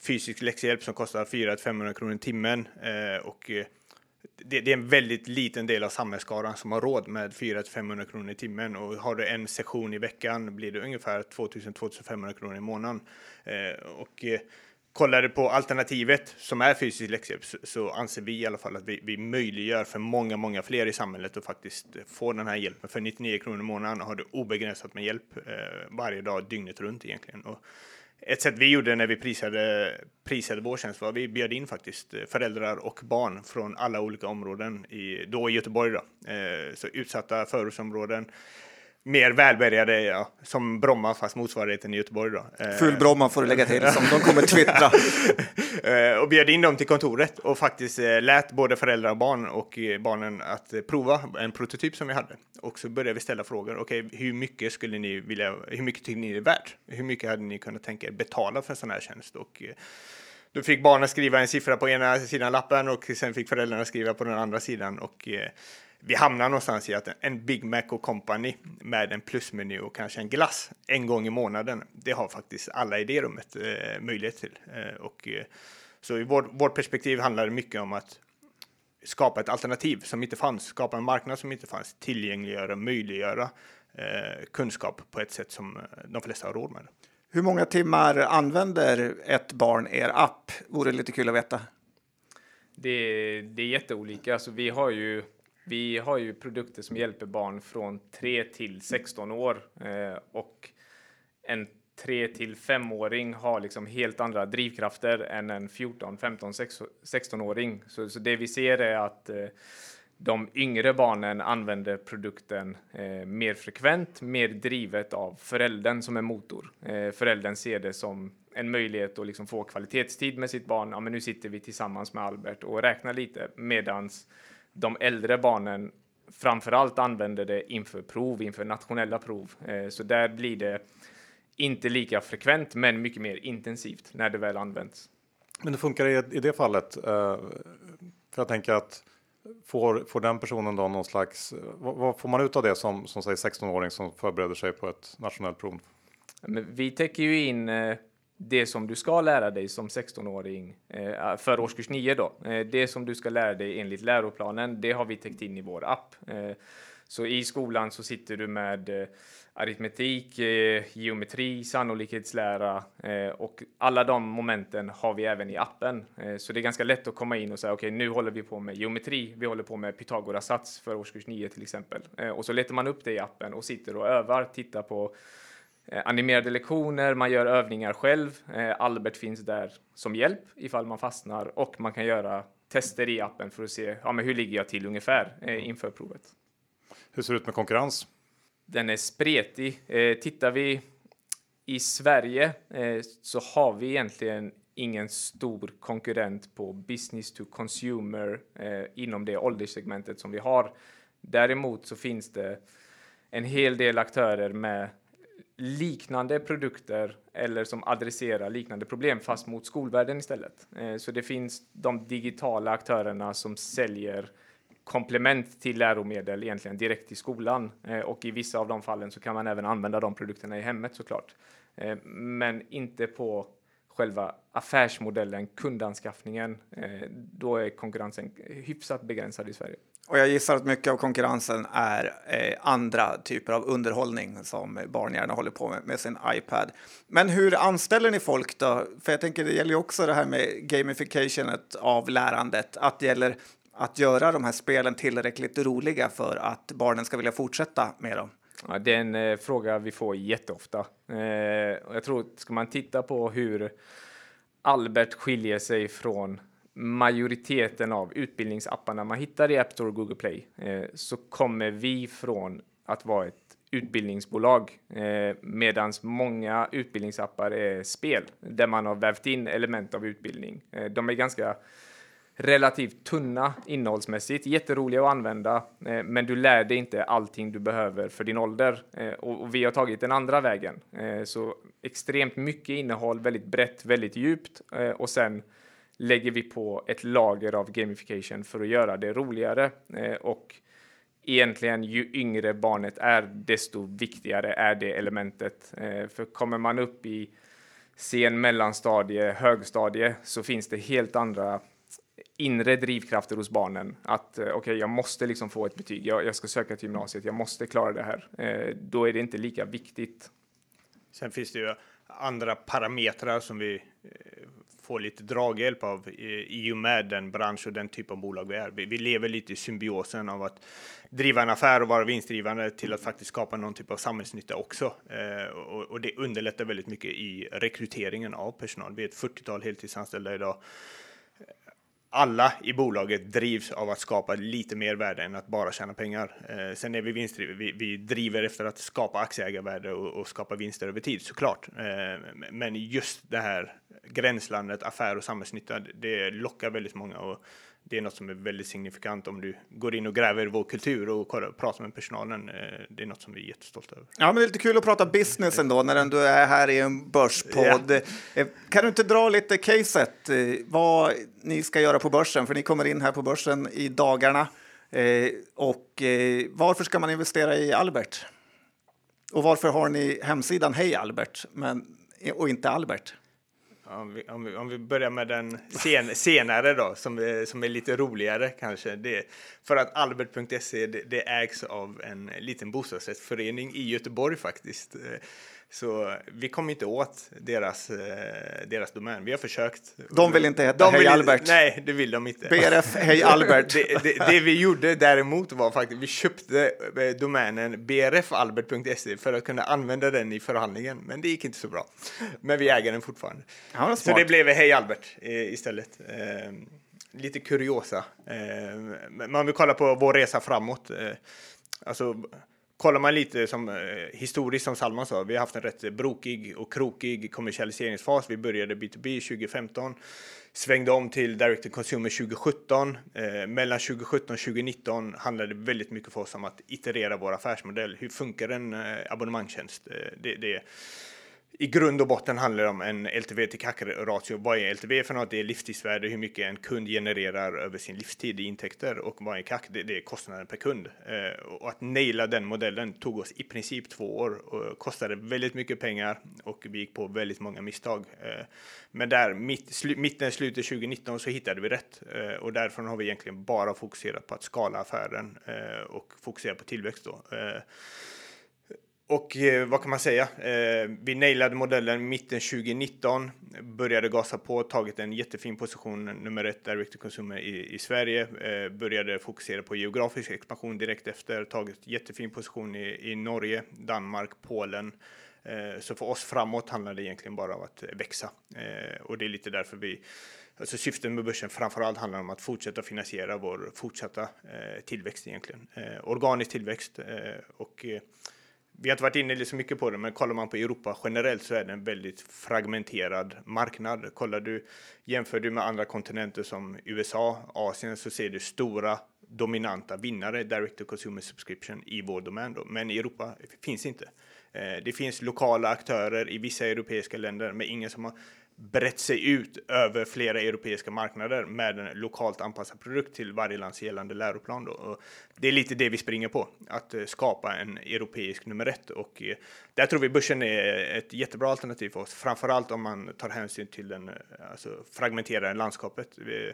Speaker 4: fysisk läxhjälp som kostar 400-500 kronor i timmen eh, och eh, det, det, är en väldigt liten del av samhällsskaran som har råd med 400-500 kronor i timmen och har du en session i veckan blir det ungefär 2000-2500 kronor i månaden. och kollade på alternativet som är fysisk läxhjälp så, så anser vi i alla fall att vi, vi möjliggör för många, många fler i samhället att faktiskt få den här hjälpen. För 99 kronor i månaden har du obegränsat med hjälp eh, varje dag, dygnet runt egentligen. Och ett sätt vi gjorde när vi prisade, prisade vår tjänst var att vi bjöd in faktiskt eh, föräldrar och barn från alla olika områden, i, då i Göteborg. Då. Eh, så utsatta förortsområden, mer välbärgade, ja, som Bromma fast motsvarigheten i Göteborg. Då.
Speaker 2: Eh, Full Bromma får du lägga till, som de kommer twittra. (laughs)
Speaker 4: Eh, och bjöd in dem till kontoret och faktiskt eh, lät både föräldrar och barn och barnen att prova en prototyp som vi hade. Och så började vi ställa frågor. Okej, okay, hur mycket skulle ni vilja, hur mycket tycker ni är värt? Hur mycket hade ni kunnat tänka er betala för en sån här tjänst? Och då fick barnen skriva en siffra på ena sidan lappen och sen fick föräldrarna skriva på den andra sidan. Och vi hamnar någonstans i att en Big Mac och Company med en plusmeny och kanske en glass en gång i månaden. Det har faktiskt alla i det rummet eh, möjlighet till. Eh, och, eh, så i vår, vårt perspektiv handlar det mycket om att skapa ett alternativ som inte fanns, skapa en marknad som inte fanns, tillgängliggöra, möjliggöra eh, kunskap på ett sätt som eh, de flesta har råd med.
Speaker 2: Hur många timmar använder ett barn er app? Vore lite kul att veta.
Speaker 3: Det, det är jätteolika. Alltså, vi har ju vi har ju produkter som hjälper barn från 3 till 16 år eh, och en 3 till 5-åring har liksom helt andra drivkrafter än en 14, 15, 16-åring. Så, så det vi ser är att eh, de yngre barnen använder produkten eh, mer frekvent, mer drivet av föräldern som en motor. Eh, föräldern ser det som en möjlighet att liksom få kvalitetstid med sitt barn. Ja, men nu sitter vi tillsammans med Albert och räknar lite medans de äldre barnen framför allt använder det inför prov, inför nationella prov. Eh, så där blir det inte lika frekvent, men mycket mer intensivt när det väl används.
Speaker 1: Men det funkar i, i det fallet? Eh, för jag tänker att får, får den personen då någon slags, vad, vad får man ut av det som, som säger 16-åring som förbereder sig på ett nationellt prov?
Speaker 3: Men vi täcker ju in eh, det som du ska lära dig som 16-åring eh, för årskurs 9 då. Eh, det som du ska lära dig enligt läroplanen, det har vi täckt in i vår app. Eh, så i skolan så sitter du med eh, aritmetik, eh, geometri, sannolikhetslära eh, och alla de momenten har vi även i appen. Så det är ganska lätt att komma in och säga okej, okay, nu håller vi på med geometri. Vi håller på med Pythagoras sats för årskurs 9 till exempel. Och så letar man upp det i appen och sitter och övar, tittar på animerade lektioner, man gör övningar själv. Eh, Albert finns där som hjälp ifall man fastnar och man kan göra tester i appen för att se ja, men hur ligger jag till ungefär eh, inför provet.
Speaker 1: Hur ser det ut med konkurrens?
Speaker 3: Den är spretig. Tittar vi i Sverige så har vi egentligen ingen stor konkurrent på business to consumer inom det ålderssegmentet som vi har. Däremot så finns det en hel del aktörer med liknande produkter eller som adresserar liknande problem fast mot skolvärlden istället. Eh, så det finns de digitala aktörerna som säljer komplement till läromedel egentligen direkt till skolan eh, och i vissa av de fallen så kan man även använda de produkterna i hemmet såklart. Eh, men inte på själva affärsmodellen, kundanskaffningen. Eh, då är konkurrensen hyfsat begränsad i Sverige.
Speaker 2: Och jag gissar att mycket av konkurrensen är eh, andra typer av underhållning som barn gärna håller på med med sin iPad. Men hur anställer ni folk då? För jag tänker det gäller ju också det här med gamificationet av lärandet. Att det gäller att göra de här spelen tillräckligt roliga för att barnen ska vilja fortsätta med dem.
Speaker 3: Ja, det är en eh, fråga vi får jätteofta. Eh, jag tror, ska man titta på hur Albert skiljer sig från majoriteten av utbildningsapparna man hittar i App Store och Google Play eh, så kommer vi från att vara ett utbildningsbolag eh, medan många utbildningsappar är spel där man har vävt in element av utbildning. Eh, de är ganska relativt tunna innehållsmässigt, jätteroliga att använda, eh, men du lär dig inte allting du behöver för din ålder. Eh, och, och, vi har tagit den andra vägen. Eh, så extremt mycket innehåll, väldigt brett, väldigt djupt eh, och sen lägger vi på ett lager av gamification för att göra det roligare. Eh, och egentligen ju yngre barnet är, desto viktigare är det elementet. Eh, för kommer man upp i sen mellanstadie, högstadie så finns det helt andra inre drivkrafter hos barnen. Att eh, okej, okay, jag måste liksom få ett betyg, jag, jag, ska söka till gymnasiet, jag måste klara det här. Eh, då är det inte lika viktigt.
Speaker 4: Sen finns det ju andra parametrar som vi eh, få lite draghjälp av eh, i och med den bransch och den typ av bolag vi är. Vi, lever lite i symbiosen av att driva en affär och vara vinstdrivande till att faktiskt skapa någon typ av samhällsnytta också. Eh, och, det underlättar väldigt mycket i rekryteringen av personal. Vi är ett 40-tal heltidsanställda idag alla i bolaget drivs av att skapa lite mer värde än att bara tjäna pengar. Eh, sen är vi vinstdrivna. Vi, vi, driver efter att skapa aktieägarvärde och, och, skapa vinster över tid såklart. Eh, men just det här gränslandet affär och samhällsnytta, det lockar väldigt många och det är något som är väldigt signifikant om du går in och gräver i vår kultur och pratar med personalen. Eh, det är något som vi är jättestolta över.
Speaker 2: Ja, men det är lite kul att prata business ändå när du är här i en börspodd. Ja. Kan du inte dra lite caset eh, vad ni ska göra på börsen? För ni kommer in här på börsen i dagarna. Eh, och varför ska man investera i Albert? Och varför har ni hemsidan Hej Albert men, och inte Albert?
Speaker 4: Om vi, om vi, om vi börjar med den sen, senare då, som är, som är lite roligare kanske. Det, för att Albert.se det, det ägs av en liten bostadsrättsförening i Göteborg faktiskt. Eh, så vi kommer inte åt deras, eh, deras domän. Vi har försökt.
Speaker 2: De vill inte heta de Hej Albert?
Speaker 4: Nej, det vill de inte.
Speaker 2: BRF Hej (laughs) Albert.
Speaker 4: det, det, det, vi gjorde däremot var faktiskt, vi köpte eh, domänen brfalbert.se för att kunna använda den i förhandlingen. Men det gick inte så bra. Men vi äger den fortfarande. Ja, så det blev Hej Albert eh, istället. lite kuriosa. men om vi kollar på vår resa framåt. alltså, kollar man lite som eh, historiskt som Salman sa, vi har haft en rätt brokig och krokig kommersialiseringsfas. Vi började B2B 2015, svängde om till direct to consumer 2017. Eh, mellan 2017 och 2019 handlade det väldigt mycket för oss om att iterera vår affärsmodell. Hur funkar en eh, abonnemangstjänst? Eh, det, det i grund och botten handlar det om en LTV till CAC-ratio. Vad är LTV för något? Det är livstidsvärde, hur mycket en kund genererar över sin livstid i intäkter och vad är CAC? Det, det är kostnaden per kund. Eh, och att naila den modellen tog oss i princip två år och kostade väldigt mycket pengar och vi gick på väldigt många misstag. Eh, men där mitt, slu, mitten, slutet 2019 så hittade vi rätt eh, och därifrån har vi egentligen bara fokuserat på att skala affären eh, och fokusera på tillväxt då. Eh, och eh, vad kan man säga? Eh, vi nailade modellen mitten 2019, började gasa på, tagit en jättefin position nummer ett direct to consumer i, i Sverige, eh, började fokusera på geografisk expansion direkt efter, tagit jättefin position i, i Norge, Danmark, Polen. Eh, så för oss framåt handlar det egentligen bara om att växa eh, och det är lite därför vi Alltså syftet med börsen framförallt handlar om att fortsätta finansiera vår fortsatta eh, tillväxt egentligen. Eh, organisk tillväxt eh, och eh, vi har inte varit inne så mycket på det, men kollar man på Europa generellt så är det en väldigt fragmenterad marknad. Kollar du, jämför du med andra kontinenter som USA, Asien, så ser du stora dominanta vinnare direct to consumer subscription i vår domän. Då. Men i Europa finns inte. Eh, det finns lokala aktörer i vissa europeiska länder, men ingen som har brett sig ut över flera europeiska marknader med en lokalt anpassad produkt till varje lands gällande läroplan. Då. Och det är lite det vi springer på, att eh, skapa en europeisk nummer ett. Och eh, där tror vi börsen är ett jättebra alternativ för oss, framförallt om man tar hänsyn till den eh, alltså fragmenterade landskapet. Vi,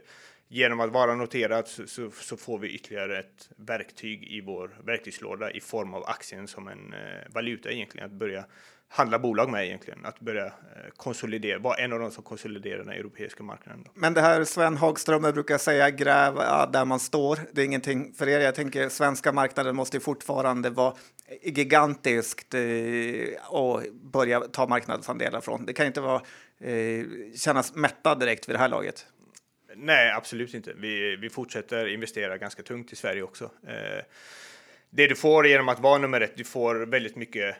Speaker 4: genom att vara noterad så, så, så, får vi ytterligare ett verktyg i vår verktygslåda i form av aktien som en valuta egentligen, att börja handla bolag med egentligen. Att börja eh, konsolidera, vara en av de som konsoliderar den europeiska marknaden. Då.
Speaker 2: Men det här Sven Hagström brukar säga gräv där man står. Det är ingenting för er. Jag tänker svenska marknaden måste fortfarande vara gigantiskt eh, och börja ta marknadsandelar från. Det kan inte vara, eh, kännas mättad direkt vid det här laget.
Speaker 4: Nej, absolut inte. Vi, vi fortsätter investera ganska tungt i Sverige också. det du får genom att vara nummer ett, du får väldigt mycket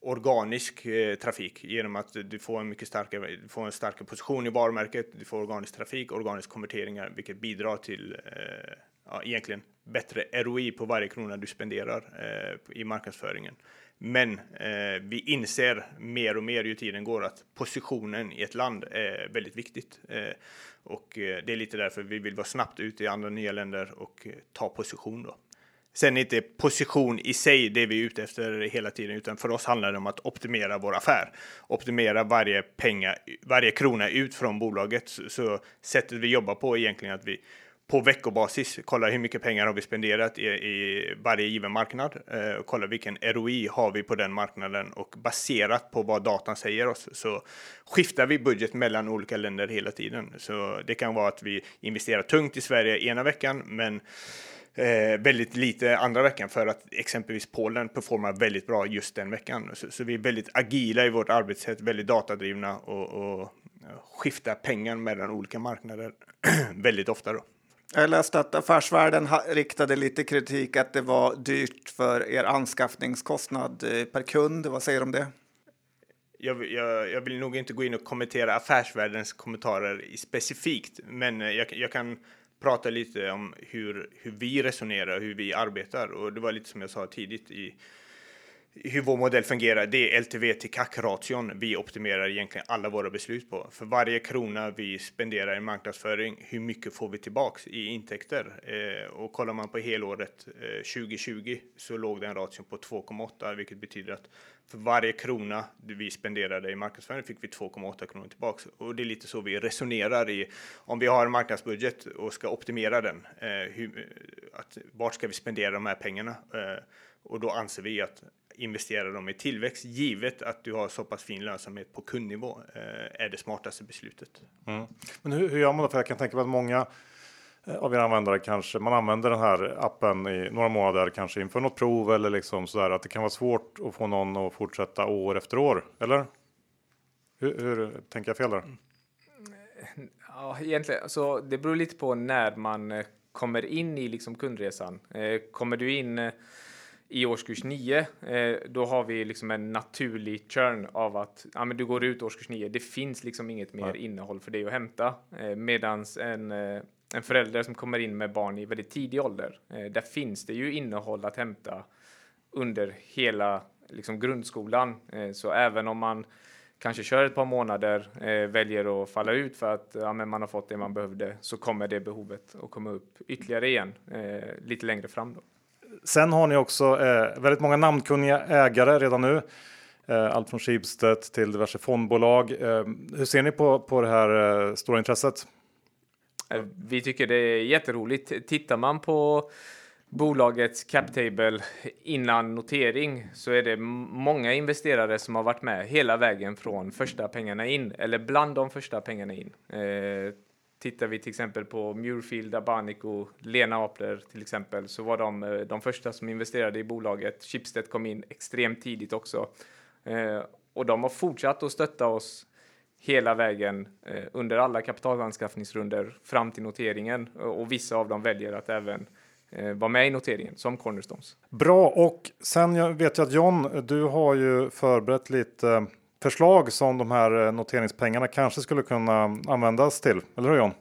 Speaker 4: organisk eh, trafik genom att du får en mycket starkare, du får en starkare position i varumärket, du får organisk trafik, organisk konverteringar, vilket bidrar till eh, ja, egentligen bättre ROI på varje krona du spenderar eh, i marknadsföringen. Men eh, vi inser mer och mer ju tiden går att positionen i ett land är väldigt viktigt. Eh, och eh, det är lite därför vi vill vara snabbt ute i andra nya länder och eh, ta position då. Sen är inte position i sig det vi är ute efter hela tiden, utan för oss handlar det om att optimera vår affär. Optimera varje penga, varje krona ut från bolaget. Så, så sättet vi jobbar på är egentligen att vi på veckobasis kollar hur mycket pengar har vi spenderat i, i varje given marknad eh, och kollar vilken ROI har vi på den marknaden och baserat på vad datan säger oss så skiftar vi budget mellan olika länder hela tiden. Så det kan vara att vi investerar tungt i Sverige ena veckan, men eh, väldigt lite andra veckan för att exempelvis Polen performar väldigt bra just den veckan. Så, så vi är väldigt agila i vårt arbetssätt, väldigt datadrivna och, och skiftar pengar mellan olika marknader (clears throat) väldigt ofta. Då.
Speaker 2: Jag läste att Affärsvärlden riktade lite kritik att det var dyrt för er anskaffningskostnad eh, per kund. Vad säger du om det?
Speaker 4: Jag, jag, jag, vill nog inte gå in och kommentera Affärsvärldens kommentarer specifikt, men jag, jag kan prata lite om hur, hur vi resonerar, hur vi arbetar. Och det var lite som jag sa tidigt i hur vår modell fungerar. Det är LTV till CAC-ration vi optimerar egentligen alla våra beslut på. För varje krona vi spenderar i marknadsföring, hur mycket får vi tillbaks i intäkter? Eh, och kollar man på helåret eh, 2020 så låg den ration på 2,8, vilket betyder att för varje krona vi spenderade i marknadsföring fick vi 2,8 kronor tillbaks. Och det är lite så vi resonerar i om vi har en marknadsbudget och ska optimera den. Eh, hur, att, vart ska vi spendera de här pengarna? Eh, och då anser vi att investera dem i tillväxt, givet att du har så pass fin lönsamhet på kundnivå, eh, är det smartaste beslutet.
Speaker 1: Mm. Men hur, hur gör man då? För jag kan tänka mig att många eh, av era användare kanske man använder den här appen i några månader, kanske inför något prov eller liksom så där att det kan vara svårt att få någon att fortsätta år efter år, eller? Hur, hur tänker jag fel där?
Speaker 3: Ja, egentligen så det beror lite på när man eh, kommer in i liksom kundresan. Kommer du in i årskurs 9, eh, då har vi liksom en naturlig churn av att ja, men du går ut årskurs 9. Det finns liksom inget mer Nej. innehåll för dig att hämta. Eh, medans en, eh, en förälder som kommer in med barn i väldigt tidig ålder, eh, där finns det ju innehåll att hämta under hela liksom, grundskolan. Eh, så även om man kanske kör ett par månader, eh, väljer att falla ut för att ja, men man har fått det man behövde, så kommer det behovet att komma upp ytterligare igen lite längre fram. Då.
Speaker 1: Sen har ni också eh, väldigt många namnkunniga ägare redan nu. Eh, allt från Schibsted till diverse fondbolag. Eh, hur ser ni på, på det här eh, stora intresset?
Speaker 3: Eh, vi tycker det är jätteroligt. Tittar man på bolagets cap table innan notering så är det många investerare som har varit med hela vägen från första pengarna in eller bland de första pengarna in. Eh, Tittar vi till exempel på Muirfield, Abanico, Lena Apler till exempel, så var de eh, de första som investerade i bolaget. Schibsted kom in extremt tidigt också. Eh, och de har fortsatt att stötta oss hela vägen eh, under alla kapitalanskaffningsrunder fram till noteringen. Eh, och vissa av dem väljer att även vara med i noteringen som Cornerstones.
Speaker 1: Bra, och sen vet jag att John, du har ju förberett lite förslag som de här eh, noteringspengarna kanske skulle kunna användas till. Eller hur John?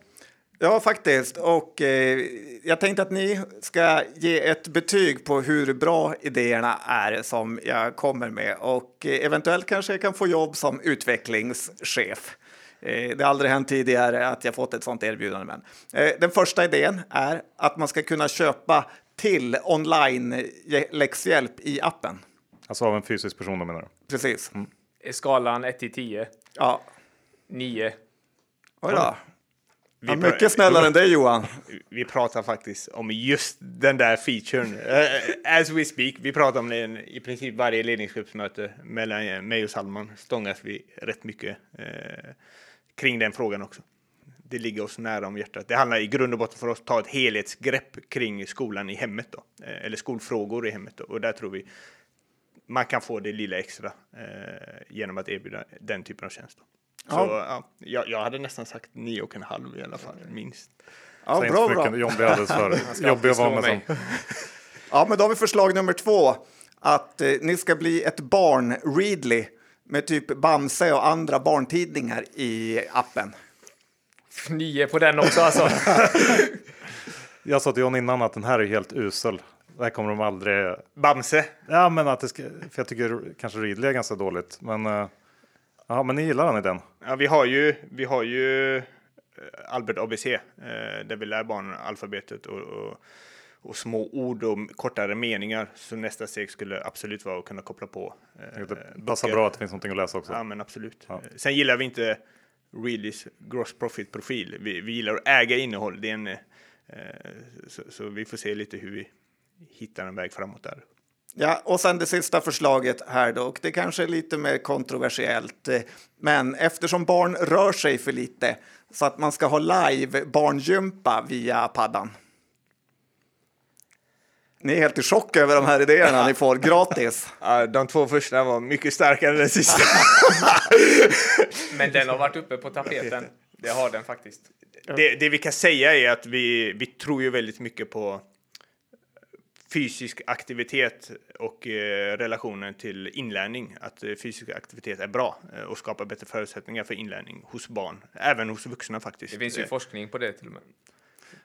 Speaker 2: Ja, faktiskt. Och eh, jag tänkte att ni ska ge ett betyg på hur bra idéerna är som jag kommer med och eh, eventuellt kanske jag kan få jobb som utvecklingschef. Eh, det har aldrig hänt tidigare att jag fått ett sånt erbjudande. Men. Eh, den första idén är att man ska kunna köpa till online läxhjälp i appen.
Speaker 1: Alltså av en fysisk person menar du?
Speaker 2: Precis. Mm
Speaker 3: skalan 1 till 10.
Speaker 2: Ja.
Speaker 3: 9.
Speaker 2: Oj då. Vi ja, mycket snällare än dig Johan.
Speaker 4: Vi pratar faktiskt om just den där featuren. Uh, as we speak. Vi pratar om den i princip varje ledningsgruppsmöte mellan mig och Salman. Stångas vi rätt mycket uh, kring den frågan också. Det ligger oss nära om hjärtat. Det handlar i grund och botten för oss att ta ett helhetsgrepp kring skolan i hemmet då, uh, eller skolfrågor i hemmet då. och där tror vi man kan få det lilla extra eh, genom att erbjuda den typen av tjänster. Så ja. jag, jag, hade nästan sagt nio och en halv i alla fall, minst.
Speaker 2: Ja,
Speaker 1: Säg
Speaker 2: bra, bra.
Speaker 1: John blir alldeles för (laughs) jobbig att vara med som. (laughs)
Speaker 2: Ja, men då har vi förslag nummer två. Att eh, ni ska bli ett barn-Readly med typ Bamse och andra barntidningar i appen.
Speaker 3: Nio på den också alltså. (laughs)
Speaker 1: jag sa till John innan att den här är helt usel. Det här kommer de aldrig...
Speaker 4: Bamse?
Speaker 1: Ja, men att det ska... För jag tycker kanske Ridley är ganska dåligt. Men, uh, ja, men ni gillar den idén?
Speaker 4: Ja, vi har ju, vi har ju eh, Albert ABC eh, där vi lär barnen alfabetet och, och, och, små ord och kortare meningar. Så nästa steg skulle absolut vara att kunna koppla på.
Speaker 1: Eh, det passar bra att det finns någonting att läsa också.
Speaker 4: Ja, men absolut. Ja. Sen gillar vi inte Readlys gross profit profil. Vi, vi gillar att äga innehåll. Det är en Eh, så, så vi får se lite hur vi hittar en väg framåt där.
Speaker 2: Ja, och sen det sista förslaget här då, och det kanske är lite mer kontroversiellt, eh, men eftersom barn rör sig för lite så att man ska ha live barngympa via paddan. Ni är helt i chock över de här idéerna ni får gratis. (laughs)
Speaker 4: Ja, de två första var mycket starkare än den sista. (laughs)
Speaker 3: Men den har varit uppe på tapeten. Det har den faktiskt.
Speaker 4: det, det vi kan säga är att vi, vi tror ju väldigt mycket på fysisk aktivitet och eh, relationen till inlärning. Att eh, fysisk aktivitet är bra eh, och skapar bättre förutsättningar för inlärning hos barn, även hos vuxna faktiskt.
Speaker 3: Det finns ju
Speaker 4: Eh,
Speaker 3: forskning på det till och med.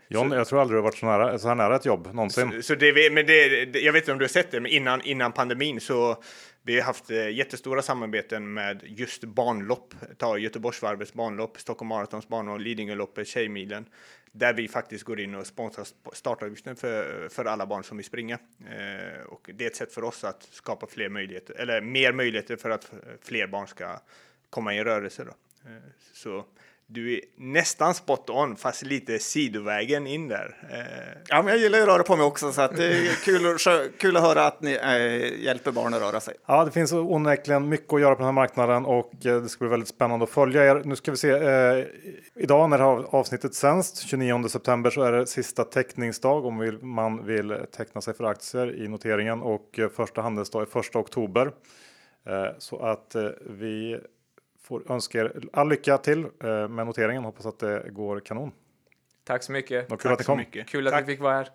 Speaker 1: John, jag tror aldrig du har varit så nära, så här nära ett jobb någonsin.
Speaker 4: Så det, vi- men det, det, jag vet inte om du har sett det, men innan, innan pandemin så vi har haft eh, jättestora samarbeten med just barnlopp. Ta Göteborgsvarvets barnlopp, Stockholm Marathons barnlopp, Lidingöloppet, Tjejmilen. Där vi faktiskt går in och sponsrar startavgiften för, för alla barn som vill springa. Eh, och det är ett sätt för oss att skapa fler möjligheter, eller mer möjligheter för att fler barn ska komma i rörelse. Då. Eh, så du är nästan spot on, fast lite sidovägen in där. Eh,
Speaker 2: Ja, men jag gillar ju att röra på mig också, så att det är kul, kul att höra att ni eh, hjälper barn att röra sig.
Speaker 1: Ja, det finns onekligen mycket att göra på den här marknaden och eh, det ska bli väldigt spännande att följa er. Nu ska vi se. Eh, idag när det här avsnittet sänds, 29 september, så är det sista teckningsdag om man vill teckna sig för aktier i noteringen och första handelsdag är 1 oktober. Eh, så att eh, vi får önska er all lycka till eh, med noteringen. Hoppas att det går kanon.
Speaker 3: Tack så mycket.
Speaker 1: Kul att ni
Speaker 4: tack
Speaker 1: kom.
Speaker 4: mycket.
Speaker 3: Kul att
Speaker 4: Tack.
Speaker 3: vi fick vara här.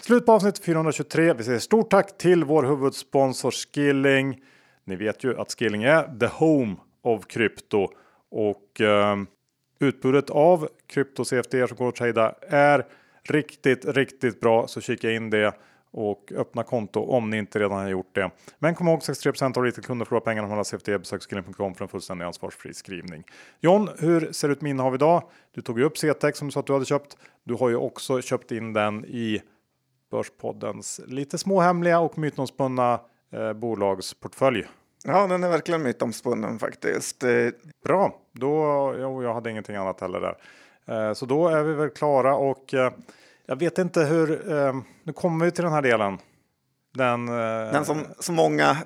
Speaker 1: Slut på avsnitt 423. Vi säger stort tack till vår huvudsponsor Skilling. Ni vet ju att Skilling är the home of krypto och eh, utbudet av krypto CFD som går att trada är riktigt, riktigt bra. Så kika in det och öppna konto om ni inte redan har gjort det. Men kom ihåg 63% av retailkunder förlorar pengarna om man har CFD. Besök för en fullständig ansvarsfri skrivning. John, hur ser det ut med innehav idag? Du tog ju upp CTEX som du sa att du hade köpt. Du har ju också köpt in den i Börspoddens lite småhemliga och mytomspunna eh, bolagsportfölj.
Speaker 2: Ja, den är verkligen mytomspunnen faktiskt. Eh,
Speaker 1: Bra, då, jo, jag hade ingenting annat heller där. Eh, så då är vi väl klara och eh, jag vet inte hur, eh, nu kommer vi till den här delen. Den, eh,
Speaker 2: Den som så många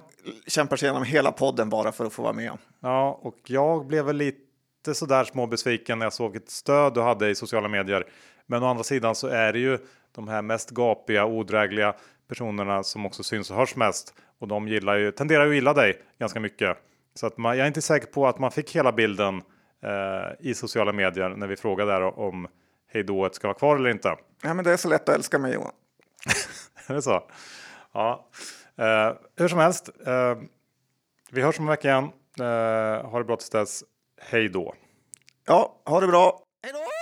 Speaker 2: kämpar sig igenom hela podden bara för att få vara med om.
Speaker 1: Ja, och jag blev väl lite sådär små besviken när jag såg ett stöd du hade i sociala medier. Men å andra sidan så är det ju de här mest gapiga, odrägliga personerna som också syns och hörs mest. Och de gillar ju, tenderar ju att gilla dig ganska mycket. Så att man, jag är inte säker på att man fick hela bilden eh, i sociala medier när vi frågade där om hejdået ska vara kvar eller inte.
Speaker 2: Ja, men det är så lätt att älska mig Johan. (laughs)
Speaker 1: Är det så? Ja, eh, hur som helst. Eh, vi hörs om en vecka igen. Eh, ha det bra tills dess. Hej då!
Speaker 2: Ja, ha det bra. Hej då!